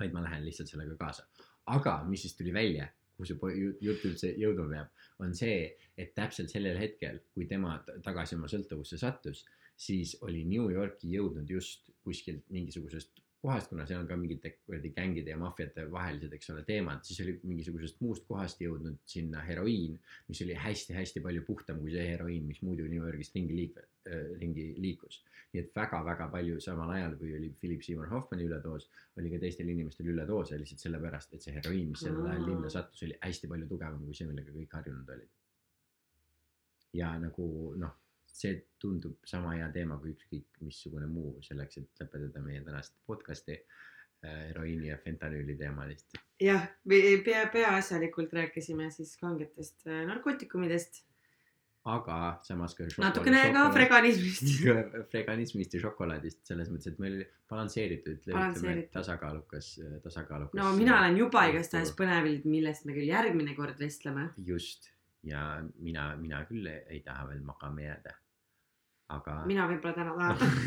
vaid ma lähen lihtsalt sellega kaasa. aga mis siis tuli välja, kuhu see jutt üldse jõudma peab, on see, et täpselt sellel hetkel, kui tema tagasi oma sõltuvusse sattus, siis oli New Yorki jõudnud just kuskilt mingisugusest kohast, kuna seal on ka mingite kuradi gängide ja maffiate vahelised, eks ole, teemad, siis oli mingisugusest muust kohast jõudnud sinna heroiin, mis oli hästi-hästi palju puhtam kui see heroiin, mis muidu New Yorgist ringi liik- äh,, ringi liikus. nii et väga-väga palju samal ajal, kui oli Philip Seymour Hoffmani üledoos, oli ka teistel inimestel üledoose lihtsalt sellepärast, et see heroiin, mis sellel ajal linna sattus, oli hästi palju tugevam kui see, millega kõik harjunud olid. ja nagu noh, see tundub sama hea teema kui ükskõik missugune muu selleks, et lõpetada meie tänast podcast'i äh, heroiini ja fentanüüli teemalist. jah, pea, peaasjalikult rääkisime siis kangetest äh, narkootikumidest, aga samas ka. natukene ka. freganismist. freganismist ja šokolaadist selles mõttes, et meil balansseeritud, ütleme tasakaalukas, tasakaalukas. no mina olen juba igastahes põnevil, millest me küll järgmine kord vestleme. just ja mina, mina küll ei, ei taha veel magama jääda. aga. mina võib-olla täna tahan.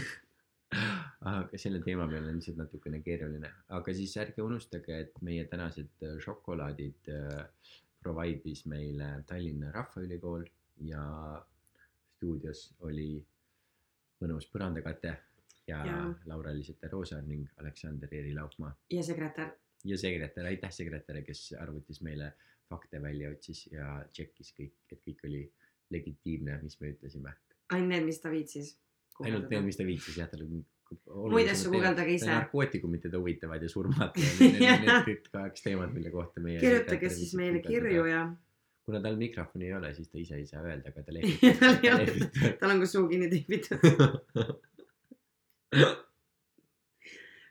aga selle teema peal on lihtsalt natukene keeruline, aga siis ärge unustage, et meie tänased äh, šokolaadid äh, provide'is meile Tallinna Rahvaülikool ja stuudios oli mõnus põrandakate ja, ja. Jaa. Laura-Liiseta Roosaar ning Aleksander Eeri Laupmaa ja sekretär. ja sekretär, aitäh sekretärile, kes arvutis meile fakte välja otsis ja tšekkis kõik, et kõik oli legitiimne, mis me ütlesime. Ainult need, mis ta viitsis. ainult need, mis ta viitsis jah, tal oli muid asju guugeldage ise. narkootikumid teda huvitavad ja surmad ja need, need, need kõik kaks teemat, mille kohta meie. kirjutage siis meile kirju. ja kuna tal mikrofoni ei ole, siis ta ise ei saa öelda, aga ta Tal ei ole. lehvitab. tal on ka suu kinni teibitud.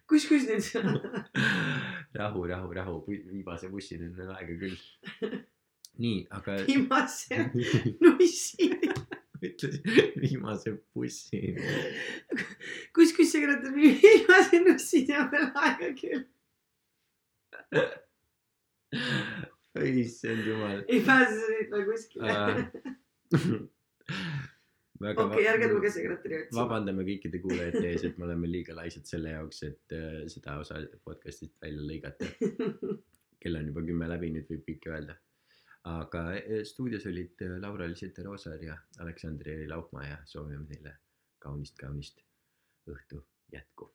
kus, kus nüüd? rahu, rahu, rahu, viimase bussini on aega küll. nii, aga viimase nussi. Ütlesin viimase bussini. kus, kus sekretär viimase nussini on veel aega küll. issand jumal. ei pääse sa veel kuskile. okei, ärge tulge sekretäri otsima. vabandame kõikide kuulajate ees, et me oleme liiga laisad selle jaoks, et äh, seda osa podcast'ist välja lõigata. kell on juba kümme läbi, nüüd võib kõike öelda. Aga äh, stuudios olid äh, Laura-Liiseta Roosaar ja Aleksandr Eeri Laupmaa ja soovime teile kaunist, kaunist õhtu jätku